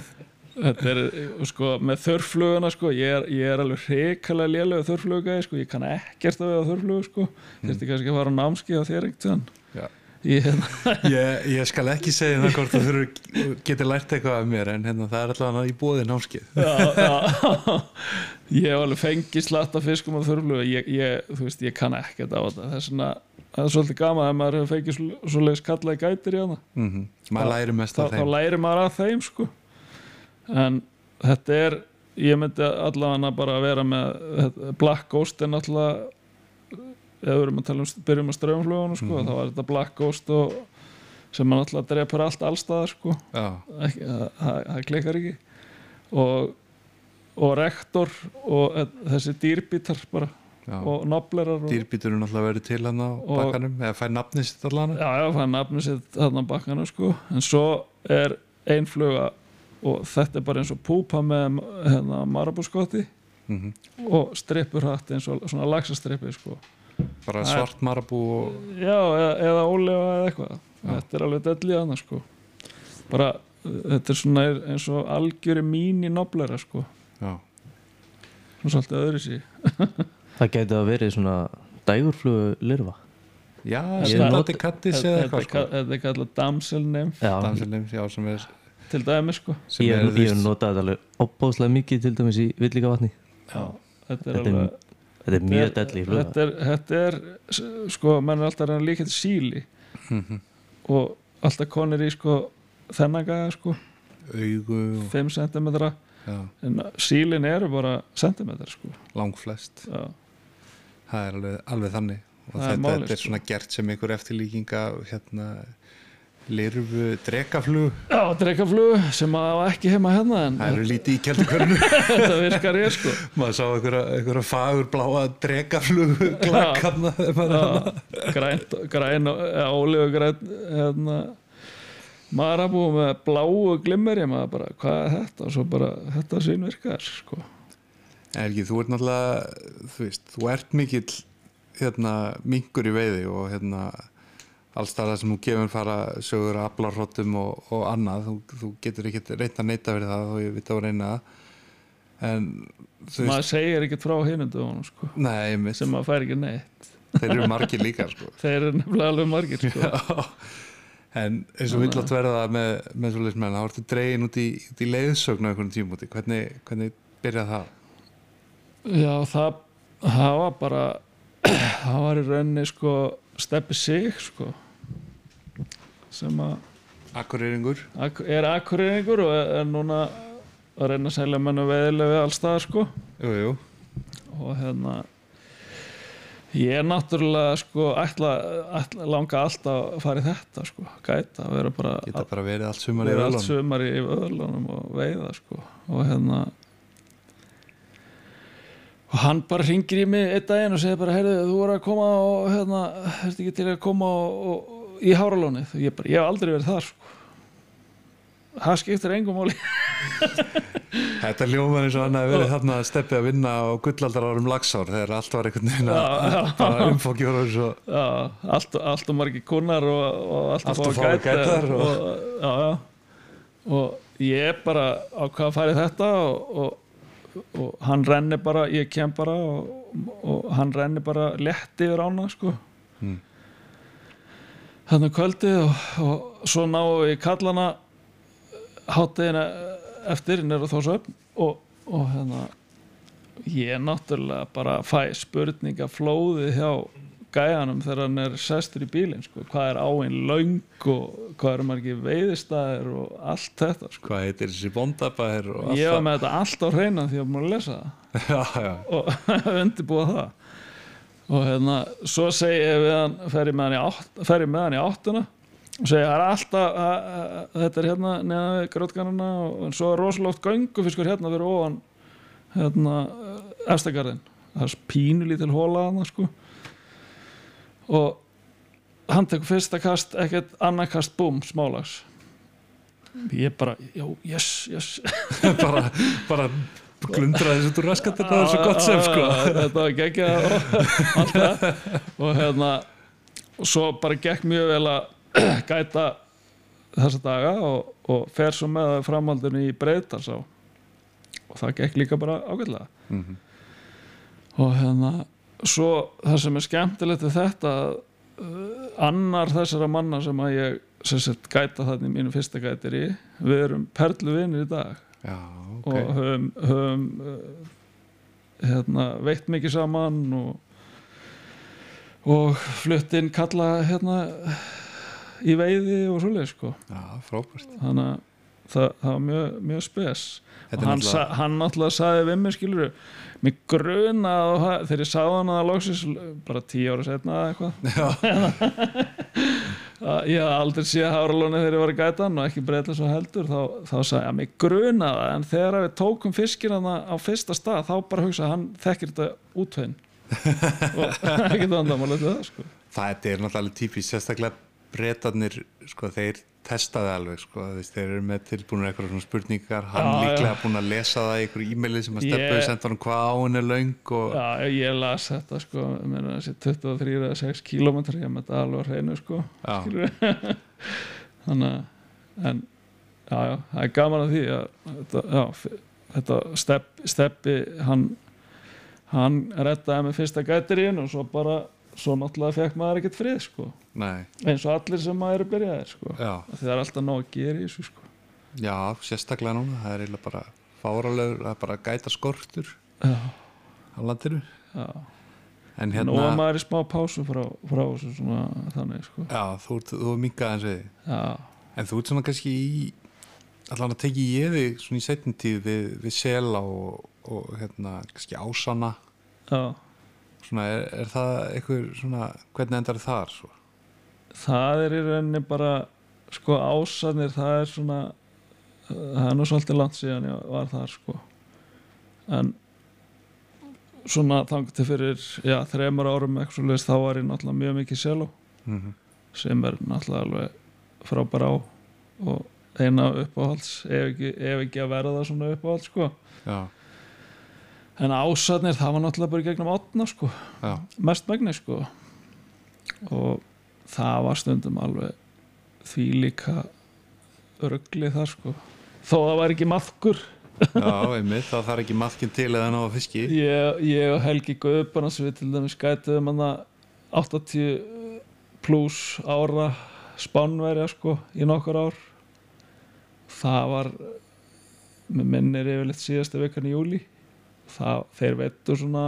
þetta er, sko, með þörfluguna sko, ég er, ég er alveg hrikalega lélega þörfluga, sko, ég kann ekkert að veða þörflugu, sko, mm. þurfti kannski að fara á námski á þér ekkert Já. Hérna, ég, ég skal ekki segja það hvort þú getur lært eitthvað af mér en hérna, það er allavega í bóði námskið ég hef alveg fengið slatta fiskum á þörflugu, ég, ég, veist, ég kann ekkert á þetta, þess vegna það er svolítið gaman að maður hefur fengið svo, svoleiðis kallaði gætir í hana. Mm maður læri mest þá, af þá þeim. læri maður að þeim sko. En þetta er ég myndi allavega bara að vera með Black Ghost er náttúrulega ef við erum að tala um byrjum að strömmflugunum sko, Mhm. þá er þetta Black Ghost og sem mann náttúrulega drepur allt allstaðar sko, það klikkar ekki og, og rektor og e- þessi dýrbítar bara já. og noblerar dýrbíturinn alltaf verið til hann á Og- bakkanum eða fær nafnið sitt allan já, já, er nafnið sitt þarna á bakkanum sko. en svo er ein fluga og þetta er bara eins og púpa með hérna, marabúskotti mm og strippur hatt eins og svona laxastrippi sko. Bara er- svart marabú og já, eða, eða ólega eða eitthvað Já. þetta er alveg dellið annars sko. bara, þetta er svona eins og algjöri mín í noblera sko. já, svona svolítið öðru sí Það gæti að verið svona dægurflugu lirfa já sem not- noti kattis eða þetta eitthvað er sko. þetta er kallað já, sem er til dæmi sko. sem ég er, hef notað þetta alveg opbóðslega mikið til dæmis í villíka vatni já, þetta er Þetta er alveg Þetta er mjög delli fluga þetta er, þetta er sko, menn er alltaf að reyna að líka til síli. Mhm. og alltaf konir í sko þennan gæða sko, augu og 5 cm já, en sílin eru bara centimetrar sko. Langflest. Já, það er alveg, alveg þannig. Og Það þetta, málið, þetta er sko. svona gert sem einhver eftirlíkinga hérna lirfu drekaflug. Já drekaflug sem að ekki heima hérna en það eru lítið í kjaldukörnu þetta virkar ég sko. Maður sá einhverja, fagur bláa drekaflug glakkarna Já, grænt, græn ólíu græn hérna. Marabú með bláu glimmeri maður bara, hvað er þetta? Og svo bara, þetta sín virkar sko. Helgi, þú ert náttúrulega þú veist, þú ert mikill hérna, minkur í veiði og hérna alls það sem þú gefur fara sögur að aflarhróttum og, og annað. Þú, þú getur ekki reynt að neyta fyrir það og ég veit að reyna það. En þú maður segir ekkert frá hinundu sko, sem maður fær ekki neitt. Þeir eru margir líka sko. þeir eru nefnilega alveg margir sko. En eins og vill átt verða með, með svolítið menn, þá ertu dregin út í, í leiðsögn á einhvern tímúti hvernig, hvernig byrjað það? já, það það var bara það var í rauninni sko steppi sig sko sem að Akureyringur? Ak- er akkurýringur og er, er núna að reyna að selja mennu veðilegu alls það sko jú, jú. og hérna ég er náttúrulega sko ætla, ætla langa alltaf að fara í þetta sko, gæta, vera bara geta bara verið allt sumar í vera allt sumar í vöðlunum og veiða sko og hérna og hann bara ringir í mig einn daginn og segir bara, heyrðu, þú voru að koma og hérna, ertu ekki til að koma og, og, í Háralónið. Ég bara, ég hef aldrei verið þar sko. Það skiptir engum máli. Þetta hljómar eins og hann að verið þarna að steppi að vinna á gullaldar árum lagsár þegar allt var einhvern veginn að svo já, allt, allt og margir kunnar og, og allt, Allt og of fáir gætar og- og, já, já. og ég bara ákvað að fara í þetta? Og, og, og hann renni bara ég kem bara og, og hann renni bara létt yfir ána sko. Mm. Þannig kvöldið og, og svo náum við kallana háttegina eftir nýra þósöfn og, og hérna ég náttúrulega bara fæ spurninga flóði hjá gæjanum þegar hann er sestur í bílinn sko. hvað er áinn löng og hvað eru margir veiðistæðir og allt þetta sko. hvað heitir þessi allt ég var með þetta allt á hreina því að maður að lesa það og undirbúa það og hérna svo segi ég við hann fer ég með hann í, áttuna og segi það er alltaf að, að, þetta er hérna neða við grótkanana og, svo er rosalótt göngufiskur hérna fyrir ofan hérna efstagarðin það er pínu lítil hóla hann sko. Og hann tekur fyrsta kast ekkert annað kast búm smálags. Ég bara, já, yes, yes. Bara, bara glundraði þessu úr raskatir það er svo gott sem sko. Já, þetta var geggja og allt það. Og hérna og svo bara gekk mjög vel að gæta þessa daga og, og fer svo með framhaldinu í Breiðdals á og það gekk líka bara ágætlega. Mhm. og hérna svo það sem er skemmtilegt er þetta að uh, annar þessara manna sem að ég sem sagt gæta þarna í mínu fyrsta gætir í við erum perluvinir í dag já, og ok höfum, höfum uh, hérna, veitt mikið saman og, og flutt inn kalla hérna, í veiði og svoleið sko. þannig að það, það var mjög, mjög spes. Og hann, sa, náttúrulega- hann náttúrulega sagði við mig skilur mig gruna og það- þegar ég sá hann að loksis bara tíu ára setna eða eitthvað að ég hafði aldrei séð háralóni þegar ég var að gæta hann og ekki breytla svo heldur þá, þá sagði ég mig gruna það en þegar við tókum fiskina á fyrsta stað þá bara hugsa hann þekkir þetta útveginn og ekki það andamála til það sko. það er náttúrulega típist sérstaklega breytarnir sko, þeir testaði alveg sko, þeir eru með tilbúinur eitthvað svona spurningar. Hann Já, líklega búin að lesa það í einhverju e-maili sem að steppa við senda hann hvað áin er löng og Já, ég las þetta sko meina þessi 23 eða 6 kilometrar ég með þetta alveg á hreinu sko þannig að en já, já, það er gaman að því að þetta, já, þetta stepp, steppi hann hann rettaði með fyrsta gætirinn og svo bara, svo náttúrulega fekk maður ekkert frið sko, eins og allir sem maður eru byrjaðir sko, það er alltaf nóg að gera í þessu sko. Já, sérstaklega núna. Það er eiginlega bara fáralegur það er bara gæta skortur já, á landinu. Já, en hérna, að maður er í smá pásu frá, frá svona þannig sko. Já, þú, þú er minkað eins við. Já, en þú ert svona kannski í allan að teki ég þig svona í setjum tíð við, við sela og, og hérna, kannski ásana. Já svona, er, er það eitthvað svona, hvernig endar þar svo? það er í rauninni bara sko ásarnir það er svona það er nú svolítið langt síðan ég var þar sko. En svona þangt til fyrir já, þreymar árum eitthvað svo þá var ég náttúrulega mjög mikið seló Mm sem er náttúrulega alveg frábær á og eina uppáhalds ef ekki, ef ekki að verða svona uppáhalds sko. Já, en ásarnir það var náttúrulega bara gegnum átna sko. Já, mest megni sko. Og það var stundum alveg því líka ruggli þar sko. Þó það var ekki maðkur já, einmitt það þarf ekki maðkinn til eða ná að fiski. Ég, ég og Helgi Guðbarnas við til dæmis gætuðum hann að 80 pluss ára spánverja sko í nokkur ár. Það var með minnir yfirleitt síðasta vikan í júli það, þeir veittu svona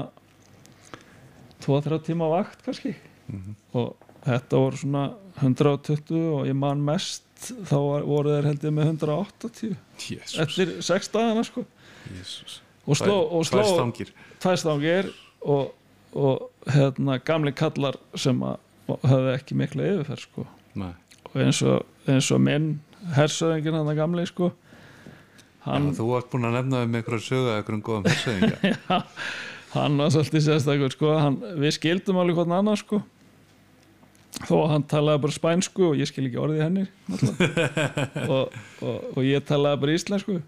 2-3 tíma vakt kannski. Mhm. og þetta voru svona 120 og ég man mest þá voru þeir held ég með 180 Jésús, eftir 6 dagana sko. Jésús og sló, og sló Tvær stangir. tvær stangir og, og hérna gamli kallar sem að höfðu ekki mikla yfirferð sko. Nei, og eins og, eins og minn hersöðingin hann gamli sko hann, Já, þú varst búin að nefna um einhverja sögu eða einhverjum góðum hersöðinga hann var svolítið sérstakur sko. Hann, við skildum alveg hvern annan sko. Þó að hann talaði bara spænsku og ég skil ekki orðið henni og, og, og ég talaði bara íslensku.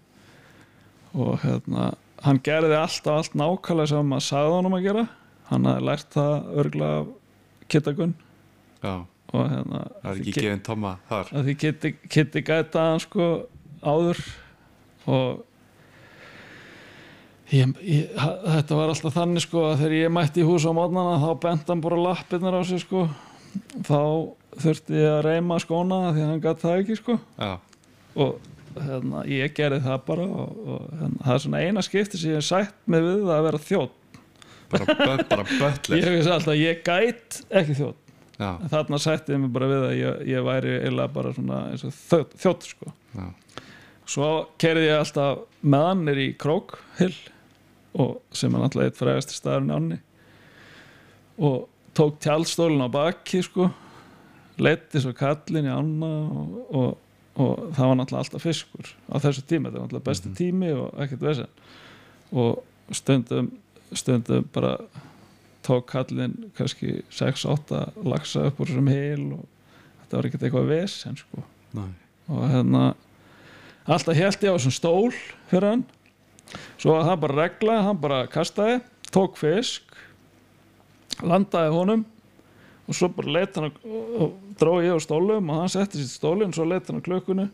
Og hérna hann gerði alltaf allt nákvæmlega sem maður sagði honum að gera. Hann hafði lært það örgla kittagun Já, og hérna það er ekki gefin Tomma þar. að því kitti gæta hann sko áður og ég, ég, þetta var alltaf þannig sko að þegar ég mætti í hús á mótnana þá bent hann bara lappirnar á sig sko. Þá þurfti ég að reyma skóna því að hann gæti það ekki sko. Já, og hérna, ég gerði það bara og, og hérna, það er svona eina skipti sem ég hef sætt mig við að vera þjótt bara, bara böllir ég hef alltaf ég gæt ekki þjótt Já, en þarna sætti ég mig bara við að ég, ég væri eiginlega bara svona þjótt sko. Já, Svo kerði ég alltaf með hann er í Krókhill og sem er náttúrulega eitt frægast staðurinn ánni. Og tók tjaldstólinn á baki sko leitti svo kallin í ána og, og, og það var náttúrulega alltaf fiskur á þessu tími, þetta var náttúrulega besti tími og ekkert vesen. Og stundum stundum bara tók kallin kannski 6-8 lagsa upp úr þessum hil og þetta var ekkert eitthvað vesen sko. Næ og hérna alltaf held ég á þessum stól fyrir hann. Svo var það bara regla, hann bara kastaði tók fisk landaði honum og svo bara leit hann og, og dró ég á stólum og hann setti sitt stólinn svo leit hann á klökkunni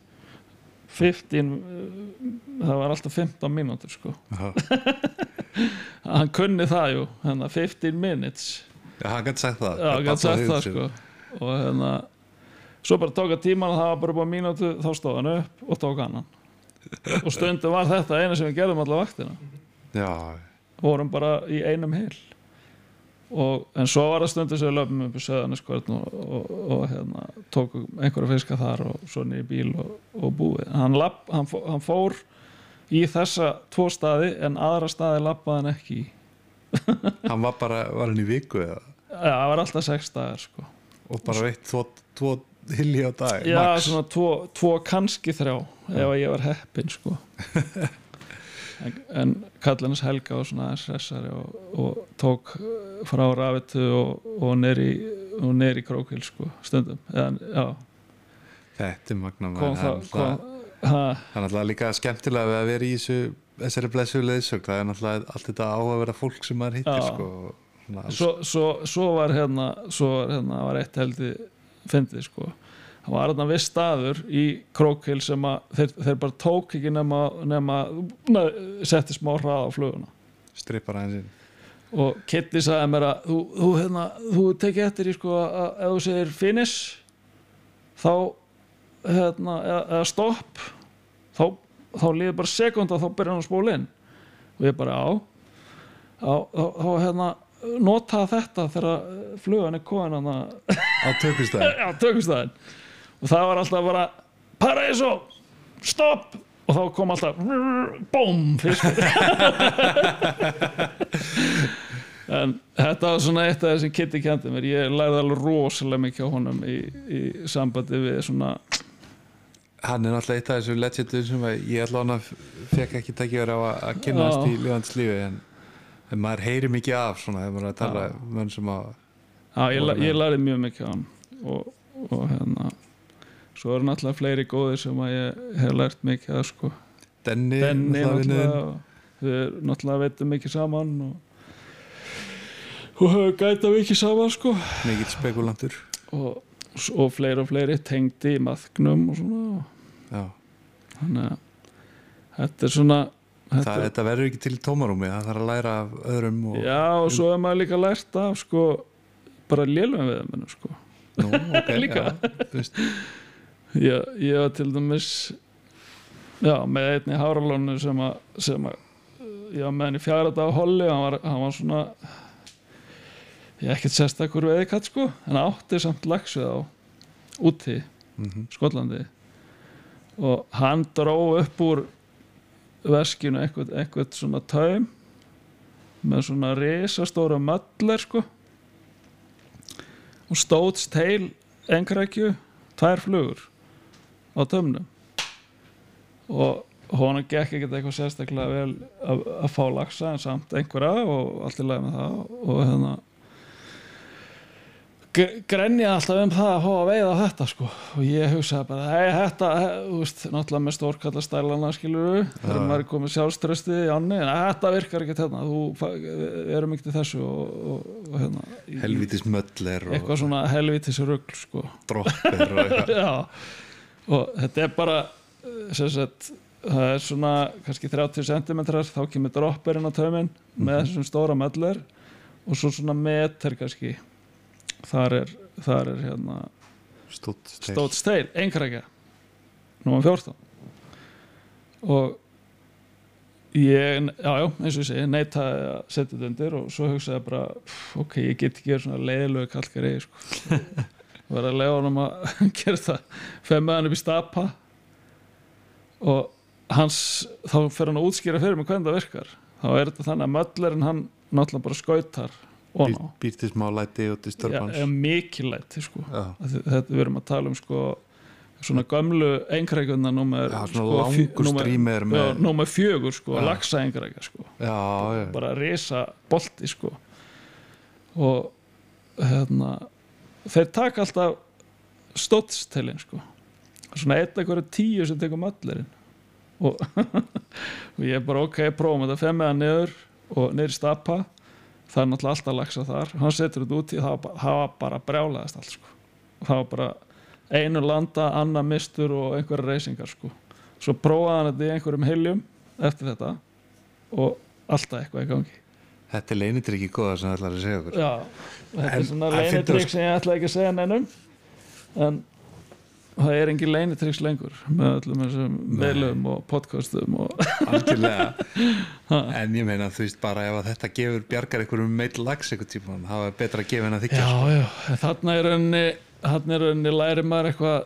15 eh, það var alltaf 15 mínútur sko. Hann kunni það jú, hérna 15 minutes. Já, hann gæti sagt það. Já, hann það sko. Og hérna svo bara tók að tíman og það var bara búið mínútu þá stóð hann upp og tók annan. Og stundum var þetta eina sem við gerðum alla vaktina. Já, vorum bara í einum heil. Og, en svo var það stundum sem við löpum upp í söðanisskvörn og, og, og hérna, tókum einhverja fiska þar og svo niður í bíl og, og búið. Hann, lapp, hann, fó, hann fór í þessa tvo staði en aðra staði lappaði hann ekki í. Hann var bara, var hann í viku eða? Já, það var alltaf sex dagar sko. Og bara veitt tvo, tvo hilli á dag Já, max. svona tvo, tvo kannski þrjá ef að ég var heppin sko. En, en kallins Helga var svona hressari og, og tók frá rafitu og, og neri og krókil sko stundum. Eðan, Þetta er maður. það er náttúrulega líka skemmtilega að vera í þessu þessari blessu leiðsögn. Það er náttúrulega allt þetta á að vera fólk sem maður hittir sko, svo, svo, svo var hérna svo var, hérna, var eitt heldi fyndið sko. Það var hérna viss staður í krókil sem að þeir, þeir bara tók ekki nema, nema setti smá hrað á fluguna. Strippar aðeins inn. Og Kitty sagði mér að þú, þú, hérna, þú tekið eftir í sko að ef þú segir finish þá hérna, eða, eða stopp þá, þá líður bara sekund og þá byrjar hann að spóla inn. Og ég bara á þá hérna nota þetta þegar flugan er að á tökustæðin. Og það var alltaf bara paraiso, stopp og þá kom alltaf bóm, fiskur en þetta var svona eitt af þessum Kitty kendi mér. Ég lærði alveg rosalega mikið á honum í, í sambandi við svona hann er náttúrulega eitt af þessu legendum sem ég allavega fekk ekki tækja á að, Já. í lifans lífi en, en maður heyri mikið af svona þegar maður er að tala um mönn sem að já, ég, ég lærði mjög mikið á hann og, og hérna svo eru náttúrulega fleiri góðir sem að ég hef lært mikið að sko. Denni, Benni náttúrulega við náttúrulega veitum mikið saman og, og gæta mikið saman sko. Mikill spekulantur. Og, og fleiri og fleiri tengdi í maðgnum og svona. Já. þannig að þetta er svona Það, þetta, þetta verður ekki til tómarúmi það þarf að læra af öðrum og, já og svo er maður líka lært af sko bara lélum við þeim sko. Okay, Líka. já, þú veist, ég, var til dæmis já með einn í Háralónu sem að ég var með henni fjara dag á holli hann var, hann var svona ég er ekkert sérstakur veðikatt sko en átti samt lagsvið á úti Mhm. Skotlandi og hann dró upp úr veskinu eitthvað, eitthvað svona taum með svona risastóra möllir sko. Og stóðst heil engrækju, tvær flugur á taumnum. Og honum gekk ekkert eitthvað sérstaklega vel að, að fá lagsa en samt einhverja og allt í lagi með það. Og hérna grenja alltaf um það að fá að veiða þetta sko. Og ég hugsaði bara hei þetta, þú veist, náttúrulega með stórkallastælana skilur við, þegar maður er komið sjálfströsti í ánni, en þetta virkar ekki hérna, þú erum ekki til þessu og, og, og hérna helvitis möllir og eitthvað svona helvitis rugl sko. Dropper og eitthvað. Og þetta er bara eh, sem sagt, það er svona kannski 30 cm þá kemur dropperinn á tauminn með þessum stóra möllir og svo svona meter kannski þar er, þar er hérna stótt steil. einhverja númer 14 og ég, já, já, eins og ég segi neitaði að setja þetta undir og svo hugsaði bara, pff, ok, ég get ekki verið svona leiðilegu kalkari sko. var að leiða honum að gera það feð með hann upp í stapa og hans þá fer hann að útskýra fyrir mig hvernig það virkar þá er þetta þannig að möllerinn hann náttúrulega bara skautar býr, býr til smá læti og disturbans eða mikillæti sko. Já. Að þi- þetta við erum að tala um sko svona gömlu einkrækjuna númer Já, svona sko, númer- strímir já, með- númer fjögur sko, lagsa einkrækja sko. Já, bara risa bolti sko. Og hérna þeir taka alltaf stótstelin sko. Svona eitt eitthvað tíu sem tekur möllerinn og, og ég er bara ok, prófum þetta. Fem með hann niður og niður í stapa það er náttúrulega alltaf lagsa þar. Hann setur þetta út í, það það var bara brjálaðist allt sko. Það var bara einu landa, annar mistur og einhverja reysingar sko. Svo prófaði hann þetta í einhverjum hiljum eftir þetta og alltaf eitthvað í gangi. Þetta er leynitur ekki góða sem það ætlar að segja okkur. Já, þetta En- er svona leinitrygg sem ég ætla ekki að segja neinum en það er engin leinitryggs lengur með öllum þessum Nei. meilum og podcastum og en ég meina þú veist bara ef þetta gefur bjargar einhverjum meitt lags einhvern tímann það er betra að gefa henn að þykja já, já, en þarna er henni þarna er henni læri maður eitthvað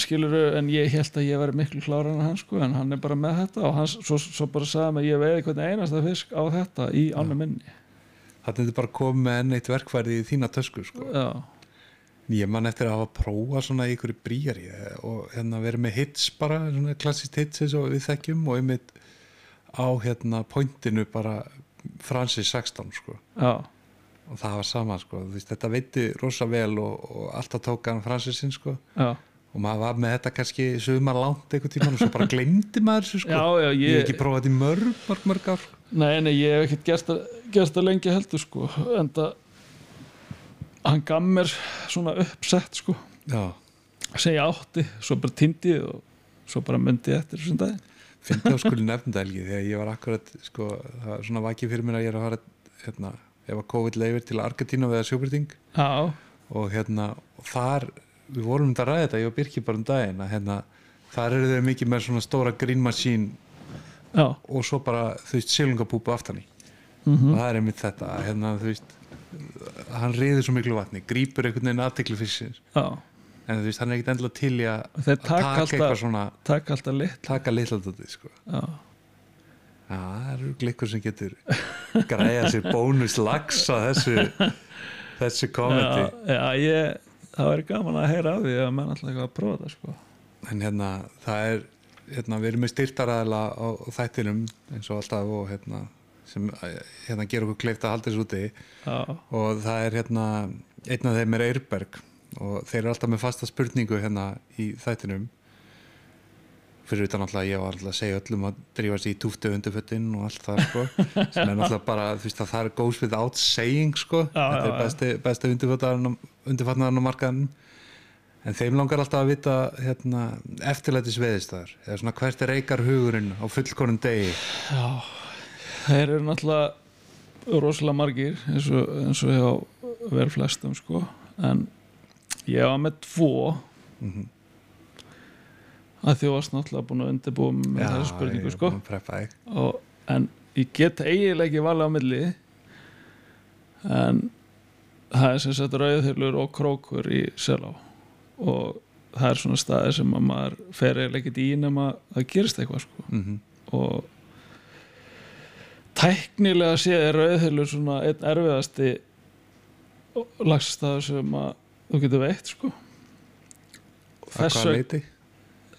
skiluru en ég held að ég væri miklu klára en hann sko en hann er bara með þetta og hann svo, svo bara sagði mig ég veiði hvernig einasta fisk á þetta í annar minni. Þetta er bara komið með enn eitt verkfæri í þína tösku sko. já, ég man eftir að hafa prófa svona í einhverju brýjari og hérna verið með hits bara, svona klassist hits eins og við þekkjum og einmitt á hérna pointinu bara Francis 16 sko. Já, og það var sama sko, veist, þetta veiti rosa vel og, og alltaf tók hann Francisinn sko. Já. Og maður var með þetta kannski sumar langt einhvern tímann og svo bara glemdi maður þessu sko. Já, ég, ég, hef ekki prófað þetta í mörg, mörg, mörg ár. Nei, nei, ég hef ekkert gert það lengi heldur sko. En það hann gaf mér svona uppsett sko. Já, ég átti, svo bara týndi og svo bara myndi ég eftir þessum daginn. Fyndi á skuli nefnda helgi þegar ég var akkurat, sko, það var svona vakið fyrir mér að ég er að fara, hérna ef að COVID leifir til Argentínu sjóbyrting Já, og hérna, og þar við vorum um þetta að ræða þetta, ég og Birki bara um daginn að hérna, þar eru þeir mikið með svona stóra já, og svo bara, þú veist, silungapúpu aftan í. Mm og það er einmitt þetta hérna, þú veist hann reyður svo miklu vatni, grípur einhvern veginn aðtekli fyrstins en þú veist, hann er ekkert endilega til í að taka taka alltaf- eitthvað svona Takk alltaf lit taka litla dótið sko. Það eru glikkur sem getur græða sér bónus lags á þessu þessu komedi það væri gaman að heyra af því að menn alltaf eitthvað að prófa það sko. En hérna, það er hérna, við erum með styrtaræðila á, á þættinum eins og alltaf og hérna sem hérna gerur okkur kleift að halda þessu úti. Já, og það er hérna einn af þeim er Eirberg. Og þeir eru alltaf með fasta spurningu hérna í þættinum. Fyrir utan alltaf að ég var alltaf að segja öllum að drífa sér í túftu undirföttin og allt það sko. Sem er alltaf bara, þú veist að það er goes without saying sko, Já, þetta er besti, besti undirfatnaðarinn á markaðanum en þeim langar alltaf að vita hérna, eftirlætis veðistæðar eða svona hvert er reykar hugurinn á fullkonum degi? Já Þeir eru náttúrulega rosalega margir eins og, eins og hjá vel flestum sko. En ég var með tvo. Mm að því varst náttúrulega búin að undirbúa með þessu spurningu sko. að og, en ég get eiginlega ekki valið á milli. En það er sem sagt rauðhylur og krókur í Selá. Og það er svona staðir sem að maður fer eða ekkert í nema það gerist eitthvað sko. Mm og tæknilega séð er rauðhylur svona einn erfiðasti lagstæður sem að þú getur veitt sko. Að þess hvað vegna leiti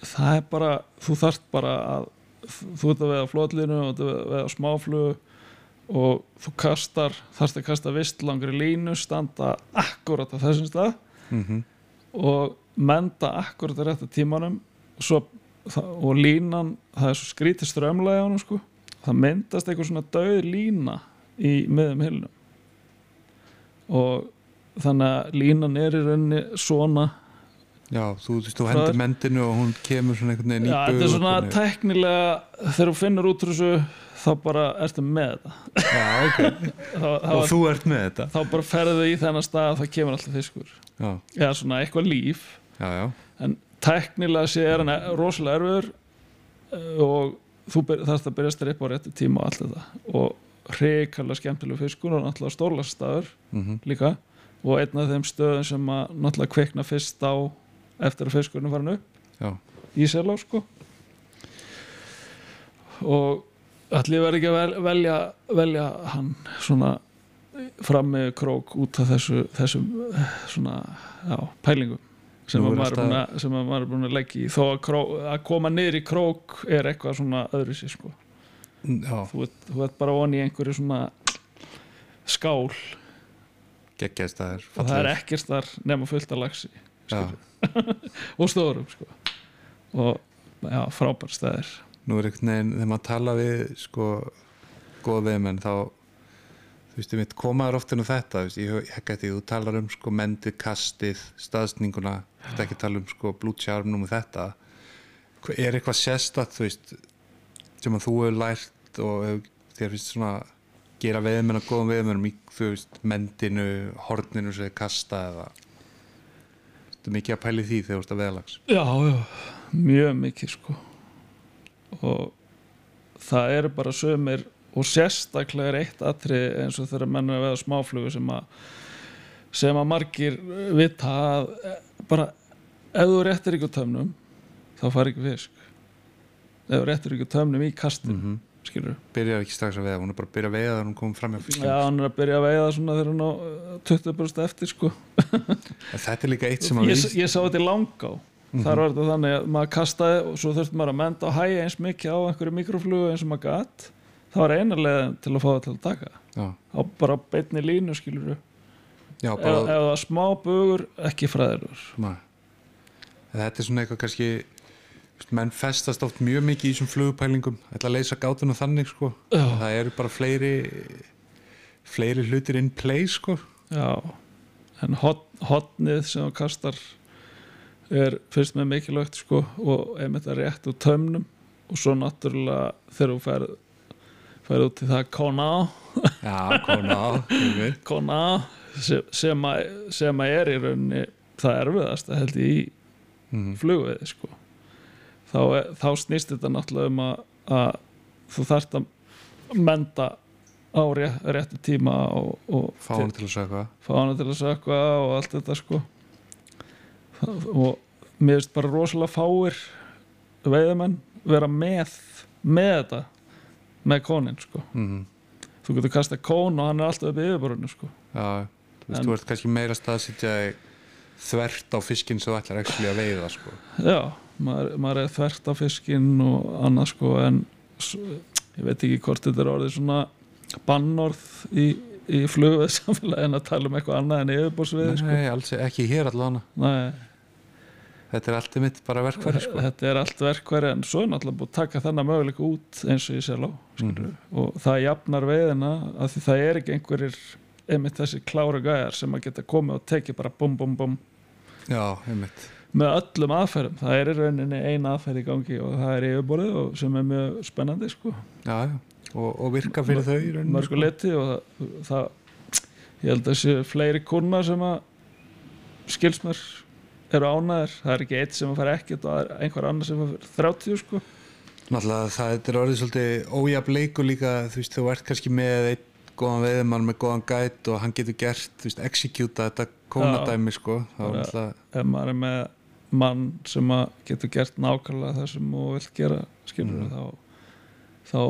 það er bara, þú þarft bara að þú ert að veiða flotlinu og þú ert að veiða smáflugu og þú kastar, þarft að kasta vist langri línu, standa akkurat á þessum stað mm og menda akkurat að rétta tímanum og, svo, og línan það er svo skrítið strömlega á hann sko. Það myndast eitthvað svona döð lína í miðum hilnum og þannig að línan er í rauninni svona. Já, þú, þú, veist, þú hendur er- mendinu og hún kemur svona einhvern veginn í Já, þetta er svona og teknilega þegar þú finnur út þessu þá bara ertu með þetta. Já, ok, þá, þá, og þú ert með þetta. þá bara ferðu í þennan stað að það kemur alltaf fiskur. Já, eða svona eitthvað líf. Já, já, en teknilega sé er hann rosalega erfiður eh, og þú þarfst að byrja að strippa á réttu tíma og allt þetta. Og hrikalega skemmtilegu fiskur og náttúrulega stórlaststaður mm líka. Og einn af þeim stöðum sem að náttúrulega kveikna fyrst á eftir að fiskurinn er farin upp. Já, í selá sko. Og allir verði ekki að vel- velja, velja hann svona fram með krók út af þessu þessum svona já, pælingum sem að maður er búin að, að að leggja í. Þó að, kró, að koma niður í krók er eitthvað svona öðru sér sko þú þú ert bara von í einhverju svona skál. Er og það er ekkert þar nema fullt laxi já, og stórum sko. Og já, frábær stæðir nú er einhvern veginn þegar maður tala við sko góða viðmenn þá þú veist, ég mitt komaður oft inn á þetta þú veist, ég hekk að því þú talar um sko mendið, kastið, staðsninguna þú veist ekki tala um sko blútsjármnum og þetta. Er eitthvað sérstætt þú veist sem að þú hefur lært og hefur, þér finnst svona gera veðmenn að góðum veðmennum í þú veist mendinu, horninu sem þið kasta eða Þetta er mikið að pæli því þegar þú ert að veðalags Já, já, mjög mikið sko. Og það eru bara sömur og sérstaklega er eitt atrið eins og þegar menn er að veða smáflugu sem að sem að margir vita að eh, bara ef þú réttir ykkur tömnum þá fari ekki fisk. Ef þú réttir ykkur tömnum í kastin mm skilur byrjar ekki strax að veiða, hún er bara að byrja að veiða þegar hún komið fram hjá fiskinn Já, hann er að byrja að veiða svona þegar hann á eh, 20% eftir sko. Þetta er líka eitt sem að ég, ég sá þetta í langá. Þar var þetta þannig að maður kastaði og svo þurfti maður að menda og hæja eins mikið á einhverju mikroflugu eins og maður gatt það var eina leiðin til að fá það til að taka. Já, á bara beinni línu skilur já, bara, það var smá bugur ekki. En þetta er svona eitthvað kannski menn festast oft mjög mikið í þessum flugupælingum. Ætla að leysa gátuna þannig sko. Það eru bara fleiri fleiri hlutir in play sko. Já. En hot, hotnið sem þú kastar er fyrst með mikilvægt sko og einmitt að rétt úr tömnum og svo náttúrulega þegar þú ferð ferð út í það kona já, kona á einmitt. kona sem, sem, að, er í rauninni það erfiðast að held ég í Mhm. flugveði sko. þá, þá snýst þetta náttúrulega um að, að þú þarft að menda á rétt, réttu tíma og, og fá hann til að sökva fá hana til að sökva og allt þetta sko og mér finnst bara rosalega fáir veiðamenn vera með með þetta með kónin sko. Mm þú getur kastað kón og hann er alltaf upp í yfirborðinu sko. Já, þú veist, En- þú ert kannski meira staðsitja þvert á fiskinn sem þú ætlar ekki að veiða sko. Já, maður, maður er þvert á fiskinn og annað sko en ég veit ekki hvort þetta er orðið svona bannorð í, í flugveð samfélagi en að tala um eitthvað annað en yfirbórsvið sko. Nei, alls ekki hér allan Nei, þetta er allt mitt bara verkfæri sko. Þetta er allt verkværi en svo er náttúrulega búið að taka þennan möguleika út eins og ég sé lá Mhm. og það jafnar veiðina að því það er ekki einhverjir einmitt þessi klára gæjar sem að geta komið og tekið bara bum bum bum. Já, einmitt. Með öllum aðferðum, það er í rauninni eina aðferð í gangi og það er yfirborðið og sem er mjög spennandi sko. Já, já. Og, og virka fyrir þau í rauninni, mörgu leti og það, það ég held að þessi fleiri kunnar sem að skils mér eru ánæðir, það er ekki eitt sem að fara ekkert og er einhver annar sem að fara 30 sko. Náttúrulega það er orðið svolítið ójafn leikur líka þú veist þú ert kannski með einn góðan veiðmann með góðan gæt og hann getur gert, þú veist, executa þetta kónadæmi sko. Ef maður er með mann sem getur gert nákvæmlega það sem þú vilt gera skilur Mm. þá, þá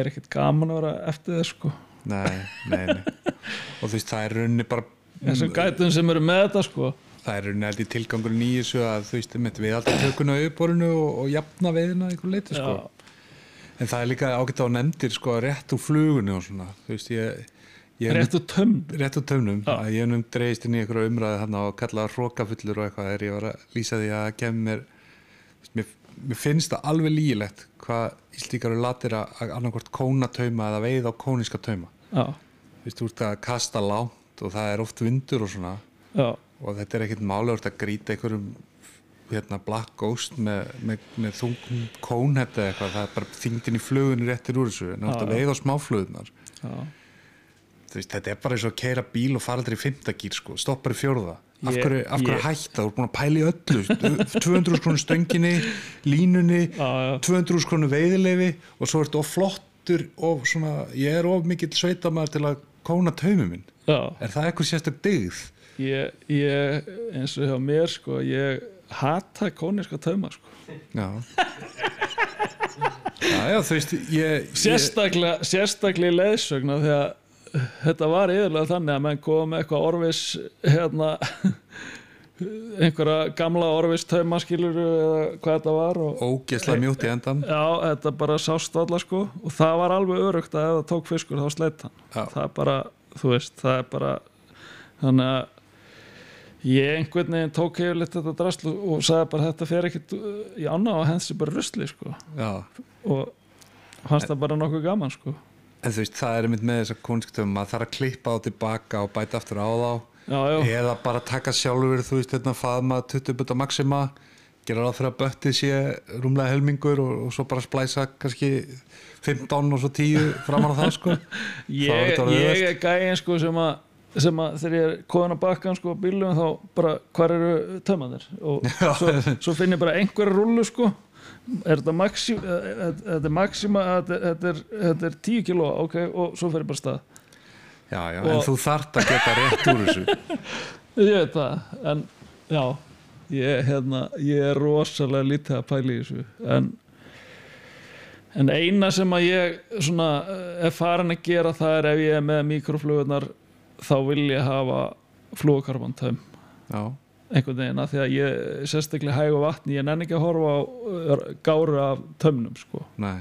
er ekkert gaman að vera eftir þess sko. Nei, nei, nei. og þú veist, það er runni bara þessum gætum sem eru með þetta sko það er runni held í tilgangurinn í þessu að þú veist, við alltaf tökuna auðborinu og, og jafna veiðina einhver leiti sko. En það er líka ágætt á nefndir sko rétt úr flugunni og svona veist, ég, ég rétt og tömd rétt úr tömnum. Að ég nefnd dreist inn í einhverju umræði hann og kallaða hrókafullur og eitthvað þegar ég var að lýsa því að gef mér mér, mér finnst það alveg lígilegt hvað íslíkar eru latir að annarkvort kónatauma eða veið á kóniska já, þú veist, þú ert að kasta lánt og það er oft vindur og svona. Já, og þetta er ekkert máli að grýta einhverjum hérna black ghost með, með, með þungum kónhett eða eitthvað, það er bara þingdin í flugunni réttir úr þessu, Já. veið á smáflugunar veist, þetta er bara eins og að keira bíl og fara aldrei í fimmtagýr sko, stoppar í fjórða. Af hverju, af hverju hætta, þú ert búin að pæla í öllu. 200 krónu stönginni línunni, já. 200 krónu veiðileifi og svo ertu of flottur og svona, ég er of mikill sveitamæður til að kóna taumi minn. Já. er það eitthvað sérstök dyggð? Ég, ég, eins og hjá mér sko, ég hata kóniska tauma sko. Já Já, já, þú veist, ég, sérstaklega, sérstaklega í leiðsögna því að þetta var yfirlega þannig að menn kom eitthvað orvis hérna einhverja gamla orvis tauma skiluru eða hvað þetta var og ógeðslega mjútt í endan já, þetta bara sást alla sko og það var alveg örugt að ef það tók fiskur þá sleitt hann Já. það er bara, þú veist, það er bara þannig að ég einhvern veginn tók hefur litt þetta drasl og sagði bara þetta fer ekkit uh, í ána og hensi bara rusli sko. Já, og fannst það bara nokkuð gaman sko. En þú veist, það er einmitt með þessar konsktöfum maður þarf að klippa á tilbaka og bæta aftur á þá. Já, eða bara taka sjálfur þú veist hérna faðma 20 butta maxima gera ráð fyrir að böttið sé rúmlega helmingur og, og svo bara splæsa kannski 15 og svo 10 framan á það sko. Ég, þetta ég er gæinn sko sem að sem að þegar ég er koðan að bakka sko á bílum þá bara hvar eru tömmanir og svo, svo finn ég bara einhverja rullu sko. Er þetta maxi, eh, þetta er maxima þetta er, þetta er, þetta er 10 kíló ok, og svo fer ég bara stað. Já, já, Og- en þú þart að geta rétt úr þessu. Ég veit það, en já ég, hérna, ég er rosalega lítið að pæla í þessu en en eina sem að ég svona eh, er farin að gera það er ef ég er með mikroflugurnar þá vil ég hafa flugakarbantæm já, einhvern veginn að því að ég sérstaklega hægu vatni, ég nenni ekki að horfa á gáru af tömnum sko. nei.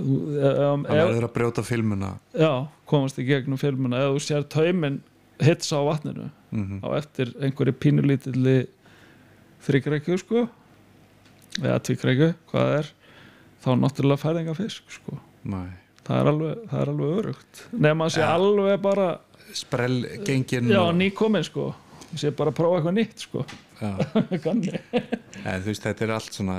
Um, það verður að brjóta filmuna. Já, komast í gegnum filmuna. Ef þú sér taumin hitsa á vatninu mm á eftir einhverju pínulítilli þryggreikju sko eða tvíkreikju, hvað er þá náttúrulega færðinga fisk sko. Nei. Það er alveg, það er alveg örugt nema að sé Ja. alveg bara sprell gengin já, og, nýkomin sko. Sé bara að prófa eitthvað nýtt sko. En, veist, þetta er allt svona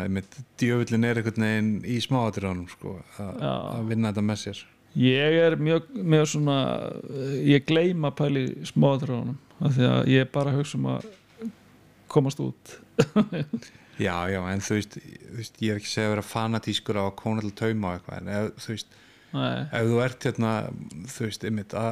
djöfullin er einhvern veginn í smáatriðanum sko, að vinna þetta með sér. Ég er mjög, mjög svona ég gleyma að pæli smáðrjónum af því að ég er bara hugsa um að komast út. Já, já, en þú veist, þú veist ég er ekki segja að vera fanatískur á að kóna til tauma og eitthvað, en ef, þú veist Nei, ef þú ert hérna, þú veist, einmitt að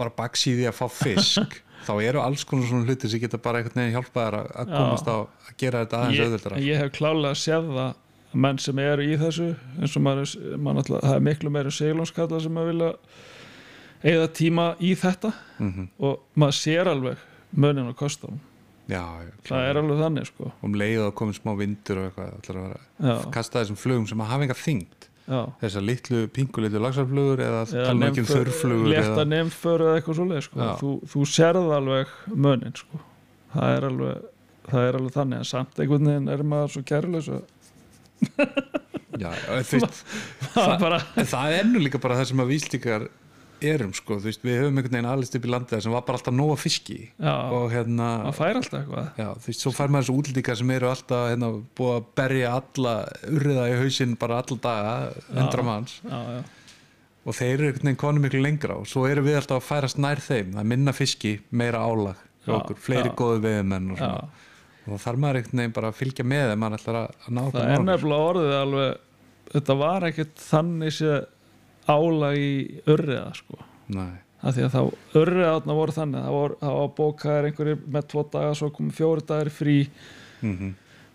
bara baksíði að fá fisk þá eru alls konar svona hluti sem geta bara einhvern veginn hjálpað þér að- að komast á að gera þetta aðeins ég, auðvöldara ég hef klálega séð það að menn sem eru í þessu eins og maður, maður náttúrulega, það er miklu meiri seglónskalla sem að vilja eða tíma í þetta. Mm og maður sér alveg munin og kostum Já, það er alveg þannig sko. Um leið og komið smá vindur og eitthvað að að kasta þessum flugum sem að hafa enga já. Þessar litlu, pinkulitlu lagsarflugur eða þurrflugur létta eða, nefnför eða eitthvað svoleið sko. Þú, þú sérð alveg munin sko. það er alveg það er alveg þannig að samt einhvern veginn er maður svo kærleis að já, þú veist það bara en það er nú líka bara það sem að víslíkar erum sko, þú veist, við höfum einhvern veginn alist upp í landið sem var bara alltaf nóga fiski já, og hérna maður fær alltaf eitthvað. Já, þú veist, svo fær maður þessu útlendingar sem eru alltaf hérna, búið að berja alla urriða í hausinn bara alla daga hundra manns. Já, og þeir eru einhvern veginn konum miklu lengra og svo eru við alltaf að færast nær þeim. Það er minna fiski, meira álag okkur, fleiri góðu veðumenn og svona. Og þá þarf maður einhvern veginn bara að fylgja með þeim maður ætlar að ná það álag í urriða sko. Nei, af því að þá örrið átna voru þannig það var, það var bókaðir einhverjir með tvo daga svo komið fjóri dagir frí. Mm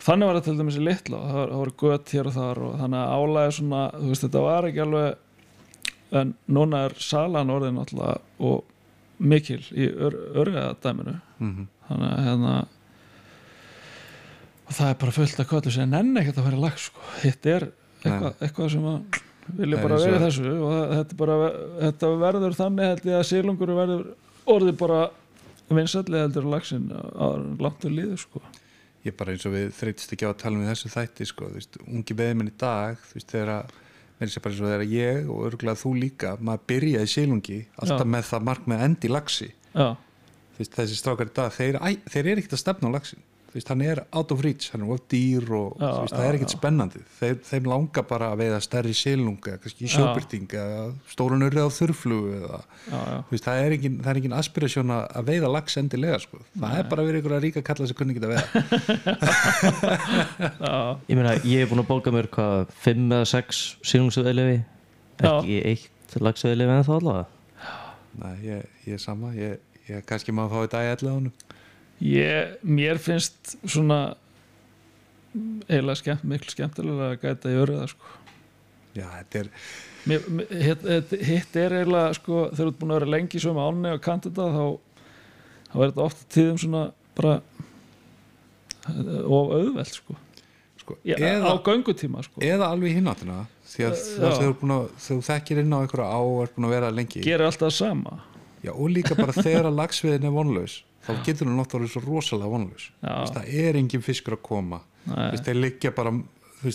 þannig var það til dæmis í litla það, það voru gött hér og þar og þannig að álæði svona, þú veist, þetta var ekki alveg en núna er salan orðin alltaf og mikil í ör, örriðadæminu mhm. þannig að hérna og það er bara fullt að köllu sem nenni ekkert að vera lag sko. hitt er eitthvað, eitthvað sem að vilja bara í þessu og þetta, bara, þetta verður þannig held ég að sílungur verður orðið bara vinsalli heldur lagsin að langt til líður sko. ég er bara eins og við þreytist ekki á að tala um þessu þætti sko, þú veist, ungi beðmenn í dag þú veist, þegar að mér sé bara eins og þegar ég og örgulega þú líka, maður byrjaði sílungi alltaf Já. með það mark með endi lagsi já, þú veist, þessi strákar í dag, þeir, æ, þeir eru ekkert að stefna á lagsin veist, hann er out of reach, hann er of dýr og Já, þú veist, já, það er ekkert spennandi. Þeir, þeim langar bara að veiða stærri sílung eða kannski Já. sjóbyrting eða stórun urrið á þurflugu eða já, já, þú veist, það er engin, það er engin aspirasjón að að veiða lags endilega sko. það er bara verið ykkur að ríka kalla sem kunni ekki að veiða. Já, Ég meina, ég hef búin að bóka mér hvað, fimm eða sex sílungsöðlefi ekki eitt lagsöðlefi en þá allavega? Nei, ég, ég er sama. Ég, ég kannski maður fá þetta í honum ég, mér finnst svona eiginlega skemmt, miklu skemmtilega að gæta í örriða sko. Já, þetta er, mér, hitt, hitt, er eiginlega sko, þegar þú ert búin að vera lengi sömu áni og kanti þetta þá, þá er þetta ofta tíðum svona bara of auðvelt sko. sko, Já, á eða, göngutíma sko. eða alveg Já. þegar þú, þekkir inn á einhverja á og ert búin að vera lengi gerir alltaf sama Já, og líka bara þegar að lagsviðin er vonlaus þá getur hún náttúrulega svo rosalega veist, það er engin fiskur að koma. Veist, þeir liggja bara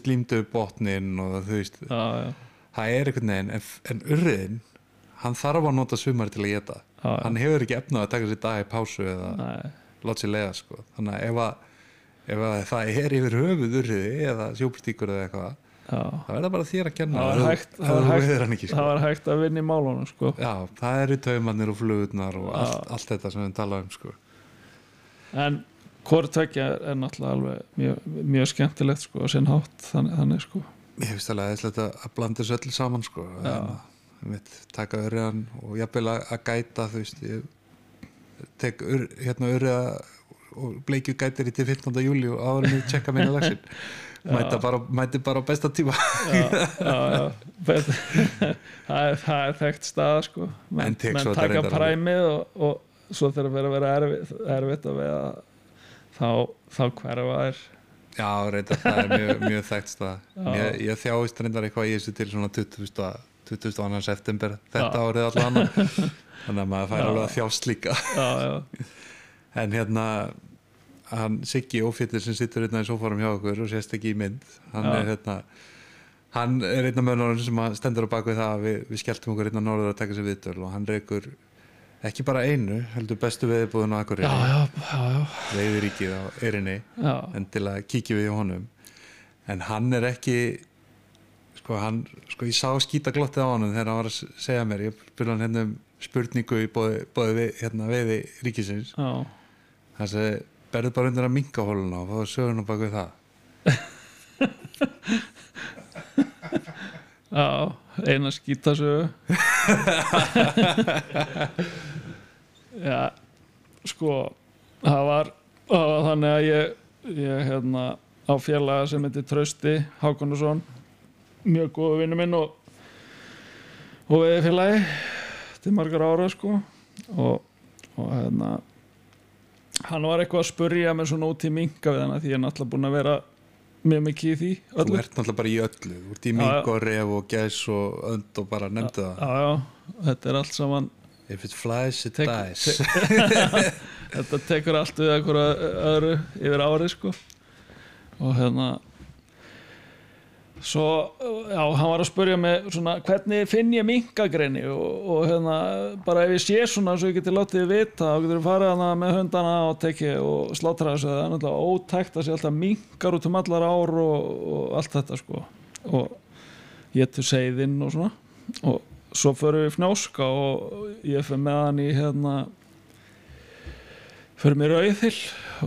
límdu upp botnin og þú veist, já, já, það er einhvern veginn en, en urriðin, hann þarf að nota sumari til að geta, Já, hann hefur ekki efnað að taka sér dag í pásu eða láta sér lega sko. þannig að ef, að ef að það er yfir höfuð urriði eða sjópstíkur eða eitthvað. Það verða bara þér að kenna Það var hægt- það var hægt- ekki það sko. var hægt að vinna í málunum sko. já, það eru taumannir og flugurnar og allt, allt þetta sem við tala um sko. en hvort tvekja er náttúrulega alveg mjög, mjög skemmtilegt sko, að sinn hátt þannig, þannig sko. ég finnst alveg aðeinslega að blanda þessu öllu saman sko. En, mitt, taka urriðan og jafnvel að, að gæta þú veist ég tek ur, hérna urriða og bleikju gætir í til 15. júli og áður en ég tjekka minni lagsin bara, mæti bara á besta tíma já, já. Bet, það, er, það er þekkt stað sko. En menn, þetta taka præmið og, og svo verður að vera erfitt, erfitt að veiða þá, þá hverfa þær Já, reyndar, það er mjög, mjög þekkt stað ég, ég þjáist reyndar eitthvað í þessu til svona 20. 22. september þetta árið allan þannig að maður fær alveg að þjást líka en hérna hann Siggi Ófittir sem sittur hérna í sófarum hjá okkur og sést ekki í mynd hann Já. er hérna hann er einna mönnur sem að stendur á baku það að við, við skelltum okkur hérna norður að taka sér viðtöl og hann reykur ekki bara einu, heldur bestu veðibúðun á já, já, veiðiríkið á Erinni já. en til að kíkja við í honum en hann er ekki sko hann, sko ég sá skítaglottið á honum þegar hann var að segja mér ég spurði hann hérna um spurningu í bóði, bóði við, hérna veiði ríkisins já. hann segi, berðu bara undir að minka hóluna og sögur hann bak við það. Já, eina skítasögu. Já, sko það var, það var þannig að ég, ég hérna á félaga sem heitir Trausti Hákonarsson mjög góðu vinnu minn og og við félagi til margar ára sko. Og, og hérna hann var eitthvað að spurja mér svona út í minka við hana því ég er náttúrulega búin að vera mjög mikið í því þú öllu. ert náttúrulega bara í öllu þú ert í já. og ref og gæs og önd og bara nefndu það Já, já, þetta er allt saman if it flies it Tek- dies þetta tekur allt við einhverju öðru yfir árið sko og hérna svo, já, hann var að spurja mig svona, hvernig finn ég minkagreini? Og, og hérna, bara ef ég sé svona svo ég geti látið vita og getur farið hana með hundana og tekið og slátra þessu, það er náttúrulega ótækt að sé alltaf minkar út um allar ár og, og allt þetta sko. Og ég til seiðinn og svona. Og svo förum við í fnjóska og ég fyrir með hann í hérna fyrir mér auðhill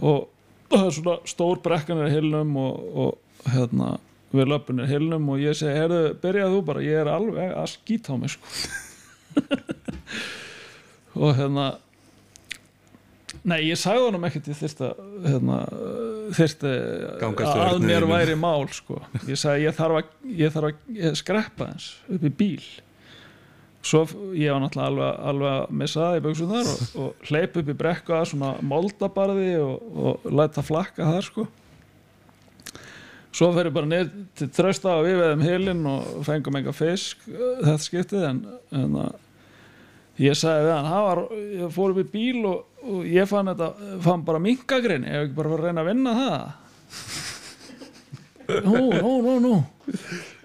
og það er svona stór brekkan er hillnum og, og hérna við löpun er hillnum og ég segi, herðu, byrjað þú bara ég er alveg að skýta á mig sko. Og hérna nei, ég sagði honum ekkert ég þyrfti að hérna, Gangast að mér væri mál sko. ég sagði ég þarf að, ég þarf að skreppa eins upp í bíl. Svo ég var náttúrulega alveg, alveg að missa það í buksum þar og, og hleyp upp í brekku að svona moldabarði og, og læta flakka þar sko svo fer ég bara niður til trösta og við veðum hilinn og fengum enga fisk uh, þetta skiptið en, en ég sagði við hann, var, ég fór upp í bíl og, og ég fann þetta fann bara minkagrinni, ég hef ekki bara fara að reyna að vinna það? Nú, nú, nú, nú.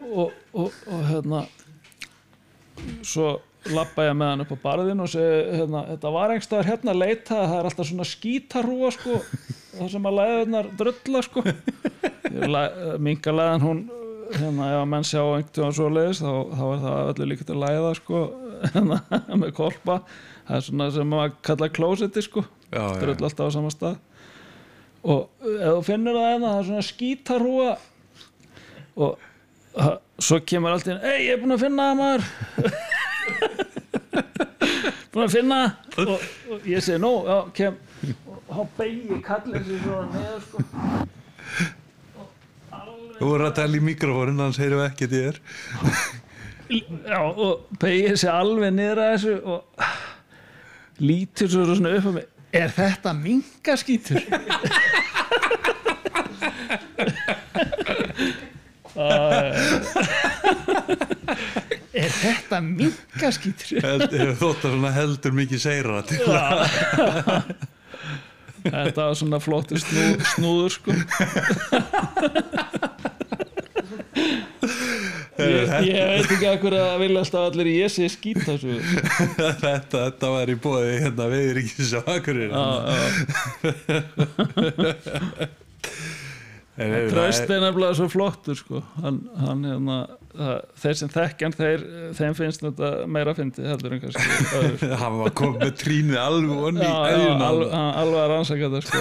Og, og, og hérna svo lappa ég með hann upp á barðin og segi, hérna, þetta var einhverstaðar hérna að leita það er alltaf svona skítarúa sko, það sem að læðunar drulla sko. Mingalæðan hún hérna, ef að menn sjá einhvern svo leiðis þá, þá er það öllu líka til að læða sko, hérna, með kolpa það er svona sem maður kalla klósetti sko drull alltaf á sama stað. Og ef þú finnur það hérna það er svona skítarúa og svo kemur allt inn ei, ég er búin að finna það maður búin að finna. Það." og, og ég segi, nú, kem. Og þá beigi kallin sér svona neður sko. Þú voru að tala í mikrofónin hans heyrum við ekkert í þér. Já, og beigi sér alveg niður að þessu og lítur svo svona upp á mig. Er þetta mingaskítur? er þetta mingaskítur? Held- Hefur þótt að svona heldur mikið seira til þetta var svona flottur snú, snúður sko ég, ég veit ekki að hverju að vilja alltaf allir ég sé skýta þessu þetta, þetta var í bóði hérna við erum ekki svo já. Tröst er nefnilega svo flottur sko. hann, hann hérna það, þeir sem þekkjan þeir, þeim finnst þetta meira fyndi heldur en kannski hann var komið með trínið alveg onni í eðjuna al, hann alveg að rannsaka þetta sko.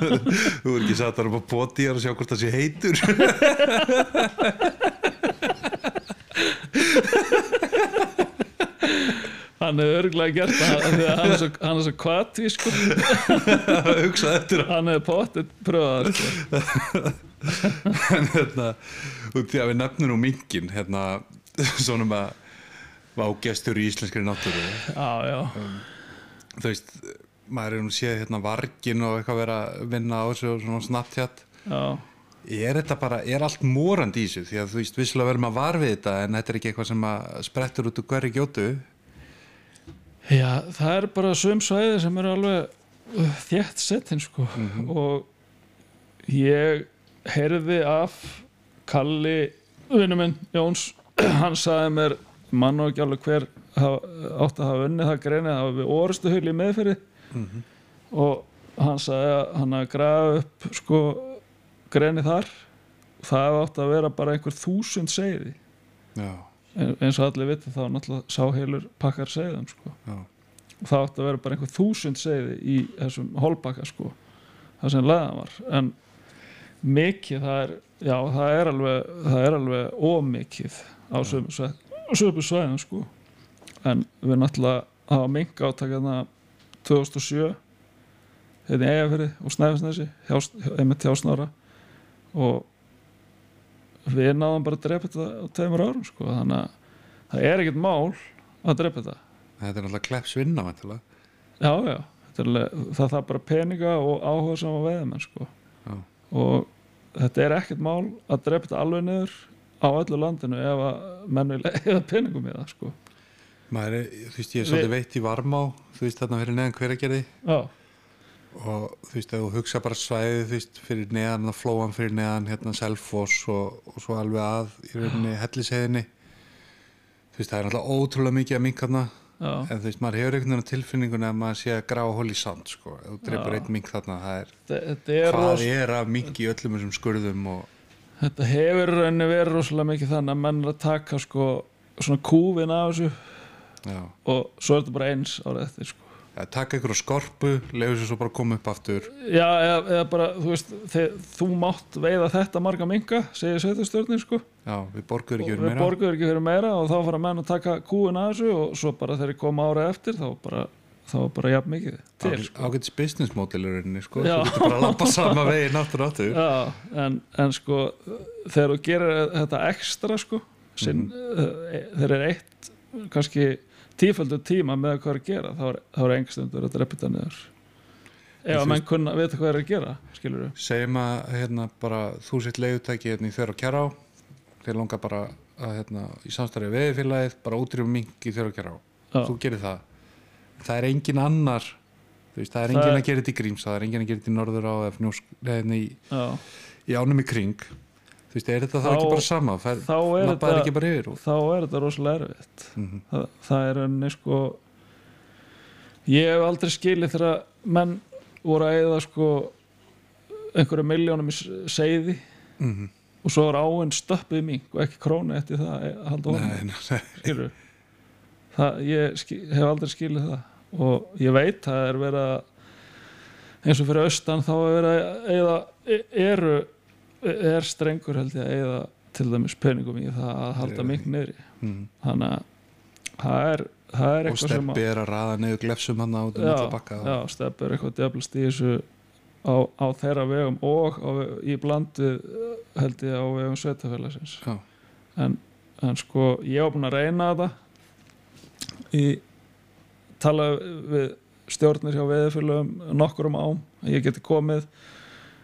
þú er ekki satt að upp á bóti og sjá hvort það sé heitur hann hefur örgulega gert það hann er svo, hann er svo kvati sko. hugsa eftir hann hefur potið pröfað það, sko. en hérna því að við nefnum nú minkin hérna svona með vágestur í íslenskri náttúru. Já, já, þú veist, maður er nú séð hérna vargin og eitthvað vera að vinna á þessu og svona Snapchat. Já. Er þetta bara, er allt morandi í þessu? Því að þú veist, visslega verðum að var við þetta en þetta er ekki eitthvað sem að sprettur út úr hverju gjótu Já, það er bara sum svæði sem eru alveg uh, þétt settin sko. Og ég heyrði af Kalli vinnu minn Jóns, hann sagði mér mann og ekki alveg hver átt að hafa unnið það greinið var við orustu hul í meðferði og hann sagði að hann að grafa upp sko greinið þar. Það átt að vera bara einhver þúsund segði já, eins og allir viti þá náttúrulega sá heilur pakkar segðum sko. Það átti að vera bara einhver þúsund segði í þessum holbakka sko það sem leðan var. En mikið það er já það er alveg, það er alveg ómikið á sömu sveiðum sko. En við náttúrulega hafa minga átakana 2007 hérna í Eyjafirði og Snæfisnesi einmitt hjá Snára og við náðum bara að drepa þetta á tveimur árum sko þannig að það er ekkert mál að drepa þetta þetta er náttúrulega kleps vinna væntanlega. Já, já, er alveg, það þarf bara peninga og áhuga saman veiðmenn sko. Og þetta er ekkert mál að drepa þetta alveg niður á öllu landinu ef að menn vil eða peningum í það sko. maður þú veist, ég er svolítið veitt í varmá þú veist, þarna fyrir neðan hveragerði Já, og þú veist, ef þú hugsa bara svæðið þú veist, fyrir neðan að flóan fyrir neðan hérna Selfoss og, og svo alveg að í rauninni helliseiðinni þú veist, það er náttúrulega ótrúlega mikið að minkarna já, en þú veist, maður hefur einhvern veginn á tilfinningunni að maður sé að grafa hól í sand sko, þú dreipur einn mink þarna það er, þetta er hvað ros, er að mink í öllum þessum skurðum og þetta hefur rauninni verið rosalega mikið þannig að menn er að taka sko svona kúfin af þessu. Já, og svo er þetta bara eins árið ja, taka ykkur á skorpu leiður sér svo bara að koma upp aftur já, eða, eða bara, þú veist þeir, þú mátt veiða þetta marga minga segir sveitastjórnir sko já, við borguður ekki ekki fyrir meira og þá fara menn að taka kúin að þessu og svo bara þegar ég koma árið eftir þá bara, þá bara jafn mikið til sko. ágætis business model í rauninni sko. Þú getur bara að lappa sama vegi náttur áttur Já, en, en sko þegar þú gerir þetta ekstra sko sinn, Mhm. þegar er eitt kannski tífaldur tíma með hvað er að gera þá er, þá er engstundur að drepa þetta niður. Ef að menn kunna vita hvað er að gera skilur við segjum að hérna, bara, þú sitt leiðutæki hérna, í þér og kjara á þeir langar bara að hérna, í samstæri veðifélagið bara útrýma mink í þér og kjara á Já. þú gerir það. Það er engin annar veist, það er Það engin að gera þetta í Gríms það er engin að gera þetta í Norður á eða í, í ánum í kring þú veist, er þetta þá Þá- ekki bara sama? Fær, þá er þetta ekki bara yfir og, þá er þetta rosalega erfitt. Mm það, það er enni sko ég hef aldrei skilið þegar menn voru að eða sko einhverja miljónum í seiði -hmm. og svo er áinn stöppið mink og ekki krónu eftir það honum. Nei, nei, skilur það, ég skil, hef aldrei skilið það og ég veit að það er verið að eins og fyrir austan þá er verið að eða, eru er strengur held ég að eða til dæmis peningum í það að halda mink niðri. Mm. þannig að það er, það er og eitthvað sem steppi er að raða niður glefsum hann át um já, steppi er eitthvað djöflast í þessu á, á þeirra vegum og á, í blandið held ég á vegum sveitafélagsins en, en sko ég var búin að reyna þetta í tala við stjórnir hjá veðurfélögum nokkurum ám að ég geti komið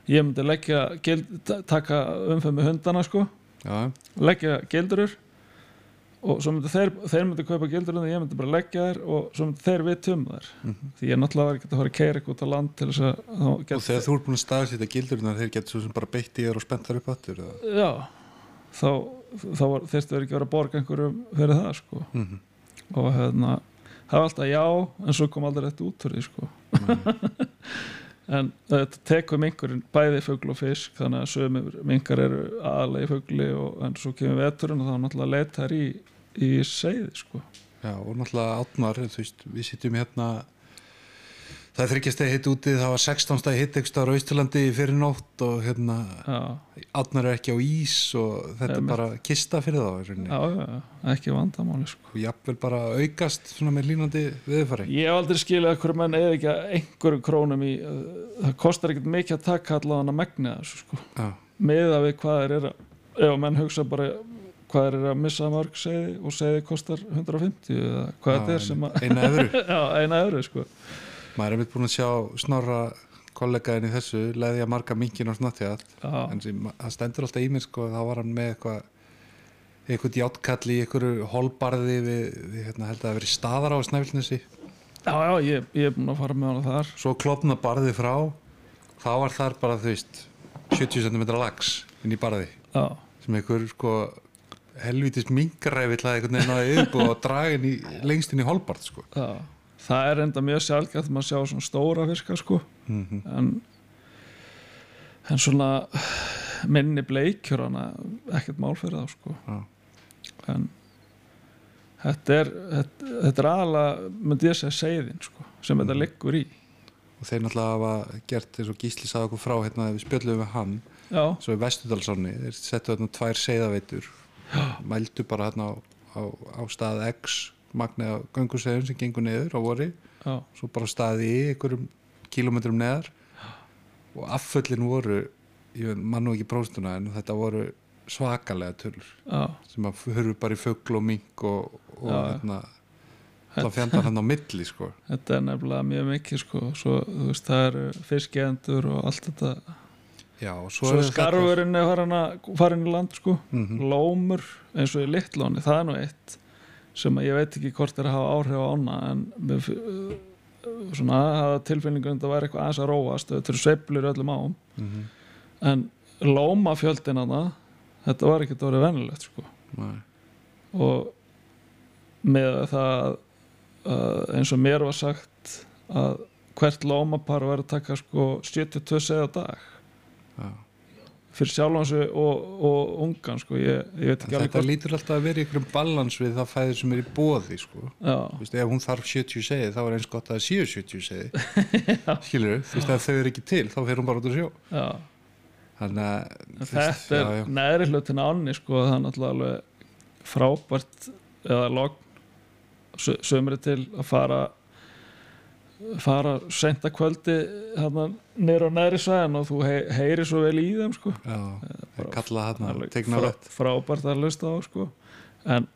ég myndi leggja gild, ta- taka umfæð með hundana sko já, leggja gildurur og svo myndi þeir, þeir myndi kaupa gildurur og ég myndi bara leggja þær og svo myndi þeir vita um þær Mhm. því ég náttúrulega var ekki að fara að keira eitthvað út á land til þess að og þegar þú ert búin að staðsýta gildurinn þeir getur svo sem bara beitt í þér og spennt þar upp eða? já þá, þá var, þyrftu verið ekki að vera að borga einhverjum fyrir það sko Mhm. og hérna það var alltaf já en svo kom aldrei þetta út úr því sko en þetta tekur minkurinn bæði fugl og fisk þannig að sömur minkar eru aðalega í fugli og en svo kemur veturinn og þá náttúrulega leitar í, í seiði sko. Já, og náttúrulega átmar, þú veist, við sitjum hérna það er þryggjast að hitt úti það var 16 stæði hitt stáður á Ísturlandi fyrir nótt og hérna já, átmar er ekki á ís og þetta er bara kista fyrir þá já, já, ekki vandamáli sko. Og jafnvel bara aukast svona með línandi viðfæri Ég hef aldrei skilið að hverju menn eða ekki að einhverjum krónum í það kostar ekkert mikið að taka allavega að megna þessu sko. Já, meða við hvað eru ef að menn hugsa bara hvað eru að missa mörg segði og segði kostar 150 eða hvað þetta er sem að eina öðru sko maður er mitt búin að sjá snorra kollegaðin í þessu leði að marga minkin á snottjað já, en það stendur alltaf í mér sko, þá var hann með eitthvað eitthvað játtkall í einhverju holbarði við, við hérna, held að það hafi verið staðar á snæfilnesi já, já ég, ég er búin að fara með hana þar. Svo klopna barði frá þá var þar bara þú veist 70 cm lags inn í barði. Já, sem einhver sko helvítist mingaræfill að einhvern veginn náði upp og draga inn í, lengst inn í holbard sko. já það er enda mjög sjálfgætt maður sjá svona stóra fiska sko. Mm en en svona minni bleikjur hana ekkert mál fyrir þá sko. Já. en þetta er þetta, er aðalega myndi ég segja seiðin sko sem þetta liggur í. Og þeir náttúrulega hafa gert eins og Gísli sagði okkur frá hérna við spjöldum við hann já, svo í Vestudalsánni, þeir settu hérna tvær seiðaveitur mældu bara hérna á, á, á stað X magnið á gönguseiðum sem gengur niður á vori. Já, svo bara staði í einhverjum kílómetrum neðar. Og afföllin voru ég man nú ekki próstuna en þetta voru svakalega tölur já. sem að hurfu bara í fugl og mink og, og Já. hérna það fjandar hann á milli sko. Þetta er nefnilega mjög mikið sko. Svo, veist, það eru fiskjendur og allt þetta. Já, svo, svo skarfurinn er farin, í land sko. Mhm. lómur eins og í litlóni það er nú eitt sem að ég veit ekki hvort er að hafa áhrif á ána en með, uh, svona hafa tilfinningu að það væri eitthvað aðeins að róast þetta eru sveiflur öllum ám. Mm en lómafjöldin hana þetta var ekkert orðið venilegt sko. Og með það að eins og mér var sagt að hvert lómapar var að taka sko 72 segð á dag. Já. Fyrir sjálfansu og, og ungan sko. ég, ég Þetta lítur alltaf að vera í einhverjum balans við það fæðir sem er í bóði sko. Þú veist, ef hún þarf 70 segið þá er eins gott að það séu 70 segið skilur þú veist, ef þau eru ekki til þá fer hún bara út að sjó já. þannig að þú þetta er já, já. neðri hlutin ánni sko, það er náttúrulega frábært eða logn sömri til að fara fara senta kvöldi hérna nýr á neðri svæðan og þú heyri svo vel í þeim sko. Já, bara kalla þarna tegna rétt frábært að lusta á sko. en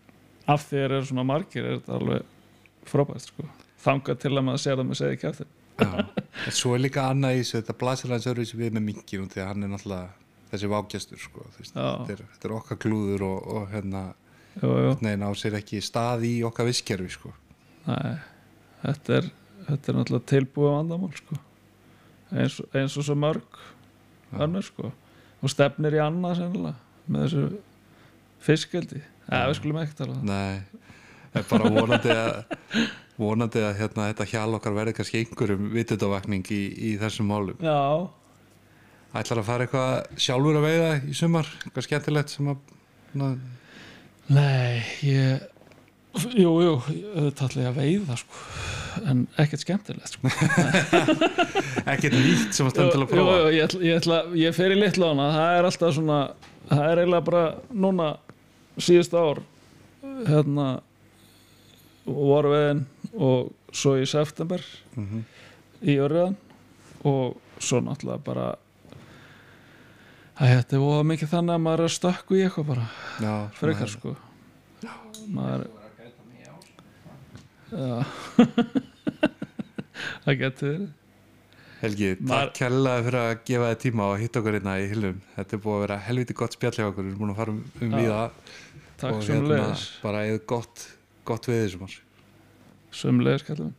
af því þeir eru svona margir er þetta alveg frábært sko. þangað til að maður sér það með segði kæftin Já, en svo er líka annað í þessu þetta blasir hans öðru við með minkinu því að hann er náttúrulega þessi vágjastur sko, þetta, er, þetta er okkar klúður og, og hérna, jú, jú. neina á sér ekki stað í okkar visskerfi sko. Nei, þetta er, þetta er náttúrulega tilbúið vandamál sko. eins, eins og svo mörg önnur sko. og stefnir í annað sennilega með þessu fiskeldi. Eða við skulum ekki tala um Nei, er bara vonandi að vonandi að hérna, þetta hjal okkar verði kannski einhverjum vitundavakning í, í þessum málum. Já, Ætlar að fara eitthvað sjálfur að veiða í sumar, eitthvað skemmtilegt sem að na, nei, ég Jú, jú, auðvitað ætla ég að veiða sko. En ekkert skemmtilegt sko. ekkert nýtt sem að stend til að Jú, prófa? jú, ég, ætla, ég, ætla, ég fer í litla hana. Það er alltaf svona það er eiginlega bara núna síðust ár hérna voru veðin og svo í september Mhm. í örðan og svo náttúrulega bara að þetta er voða mikið þannig að maður er stökku í eitthvað bara. Já, frekar sko. Maður það getur verið. Helgi, Maður- takk kærlega fyrir að gefa þið tíma og hitta okkur hérna í Hillum. Þetta er búið að vera helviti gott spjall hjá okkur. Við erum búin að fara um, um víða. Takk og sömulegis bara eða gott, gott við þessum árs sömulegis kallum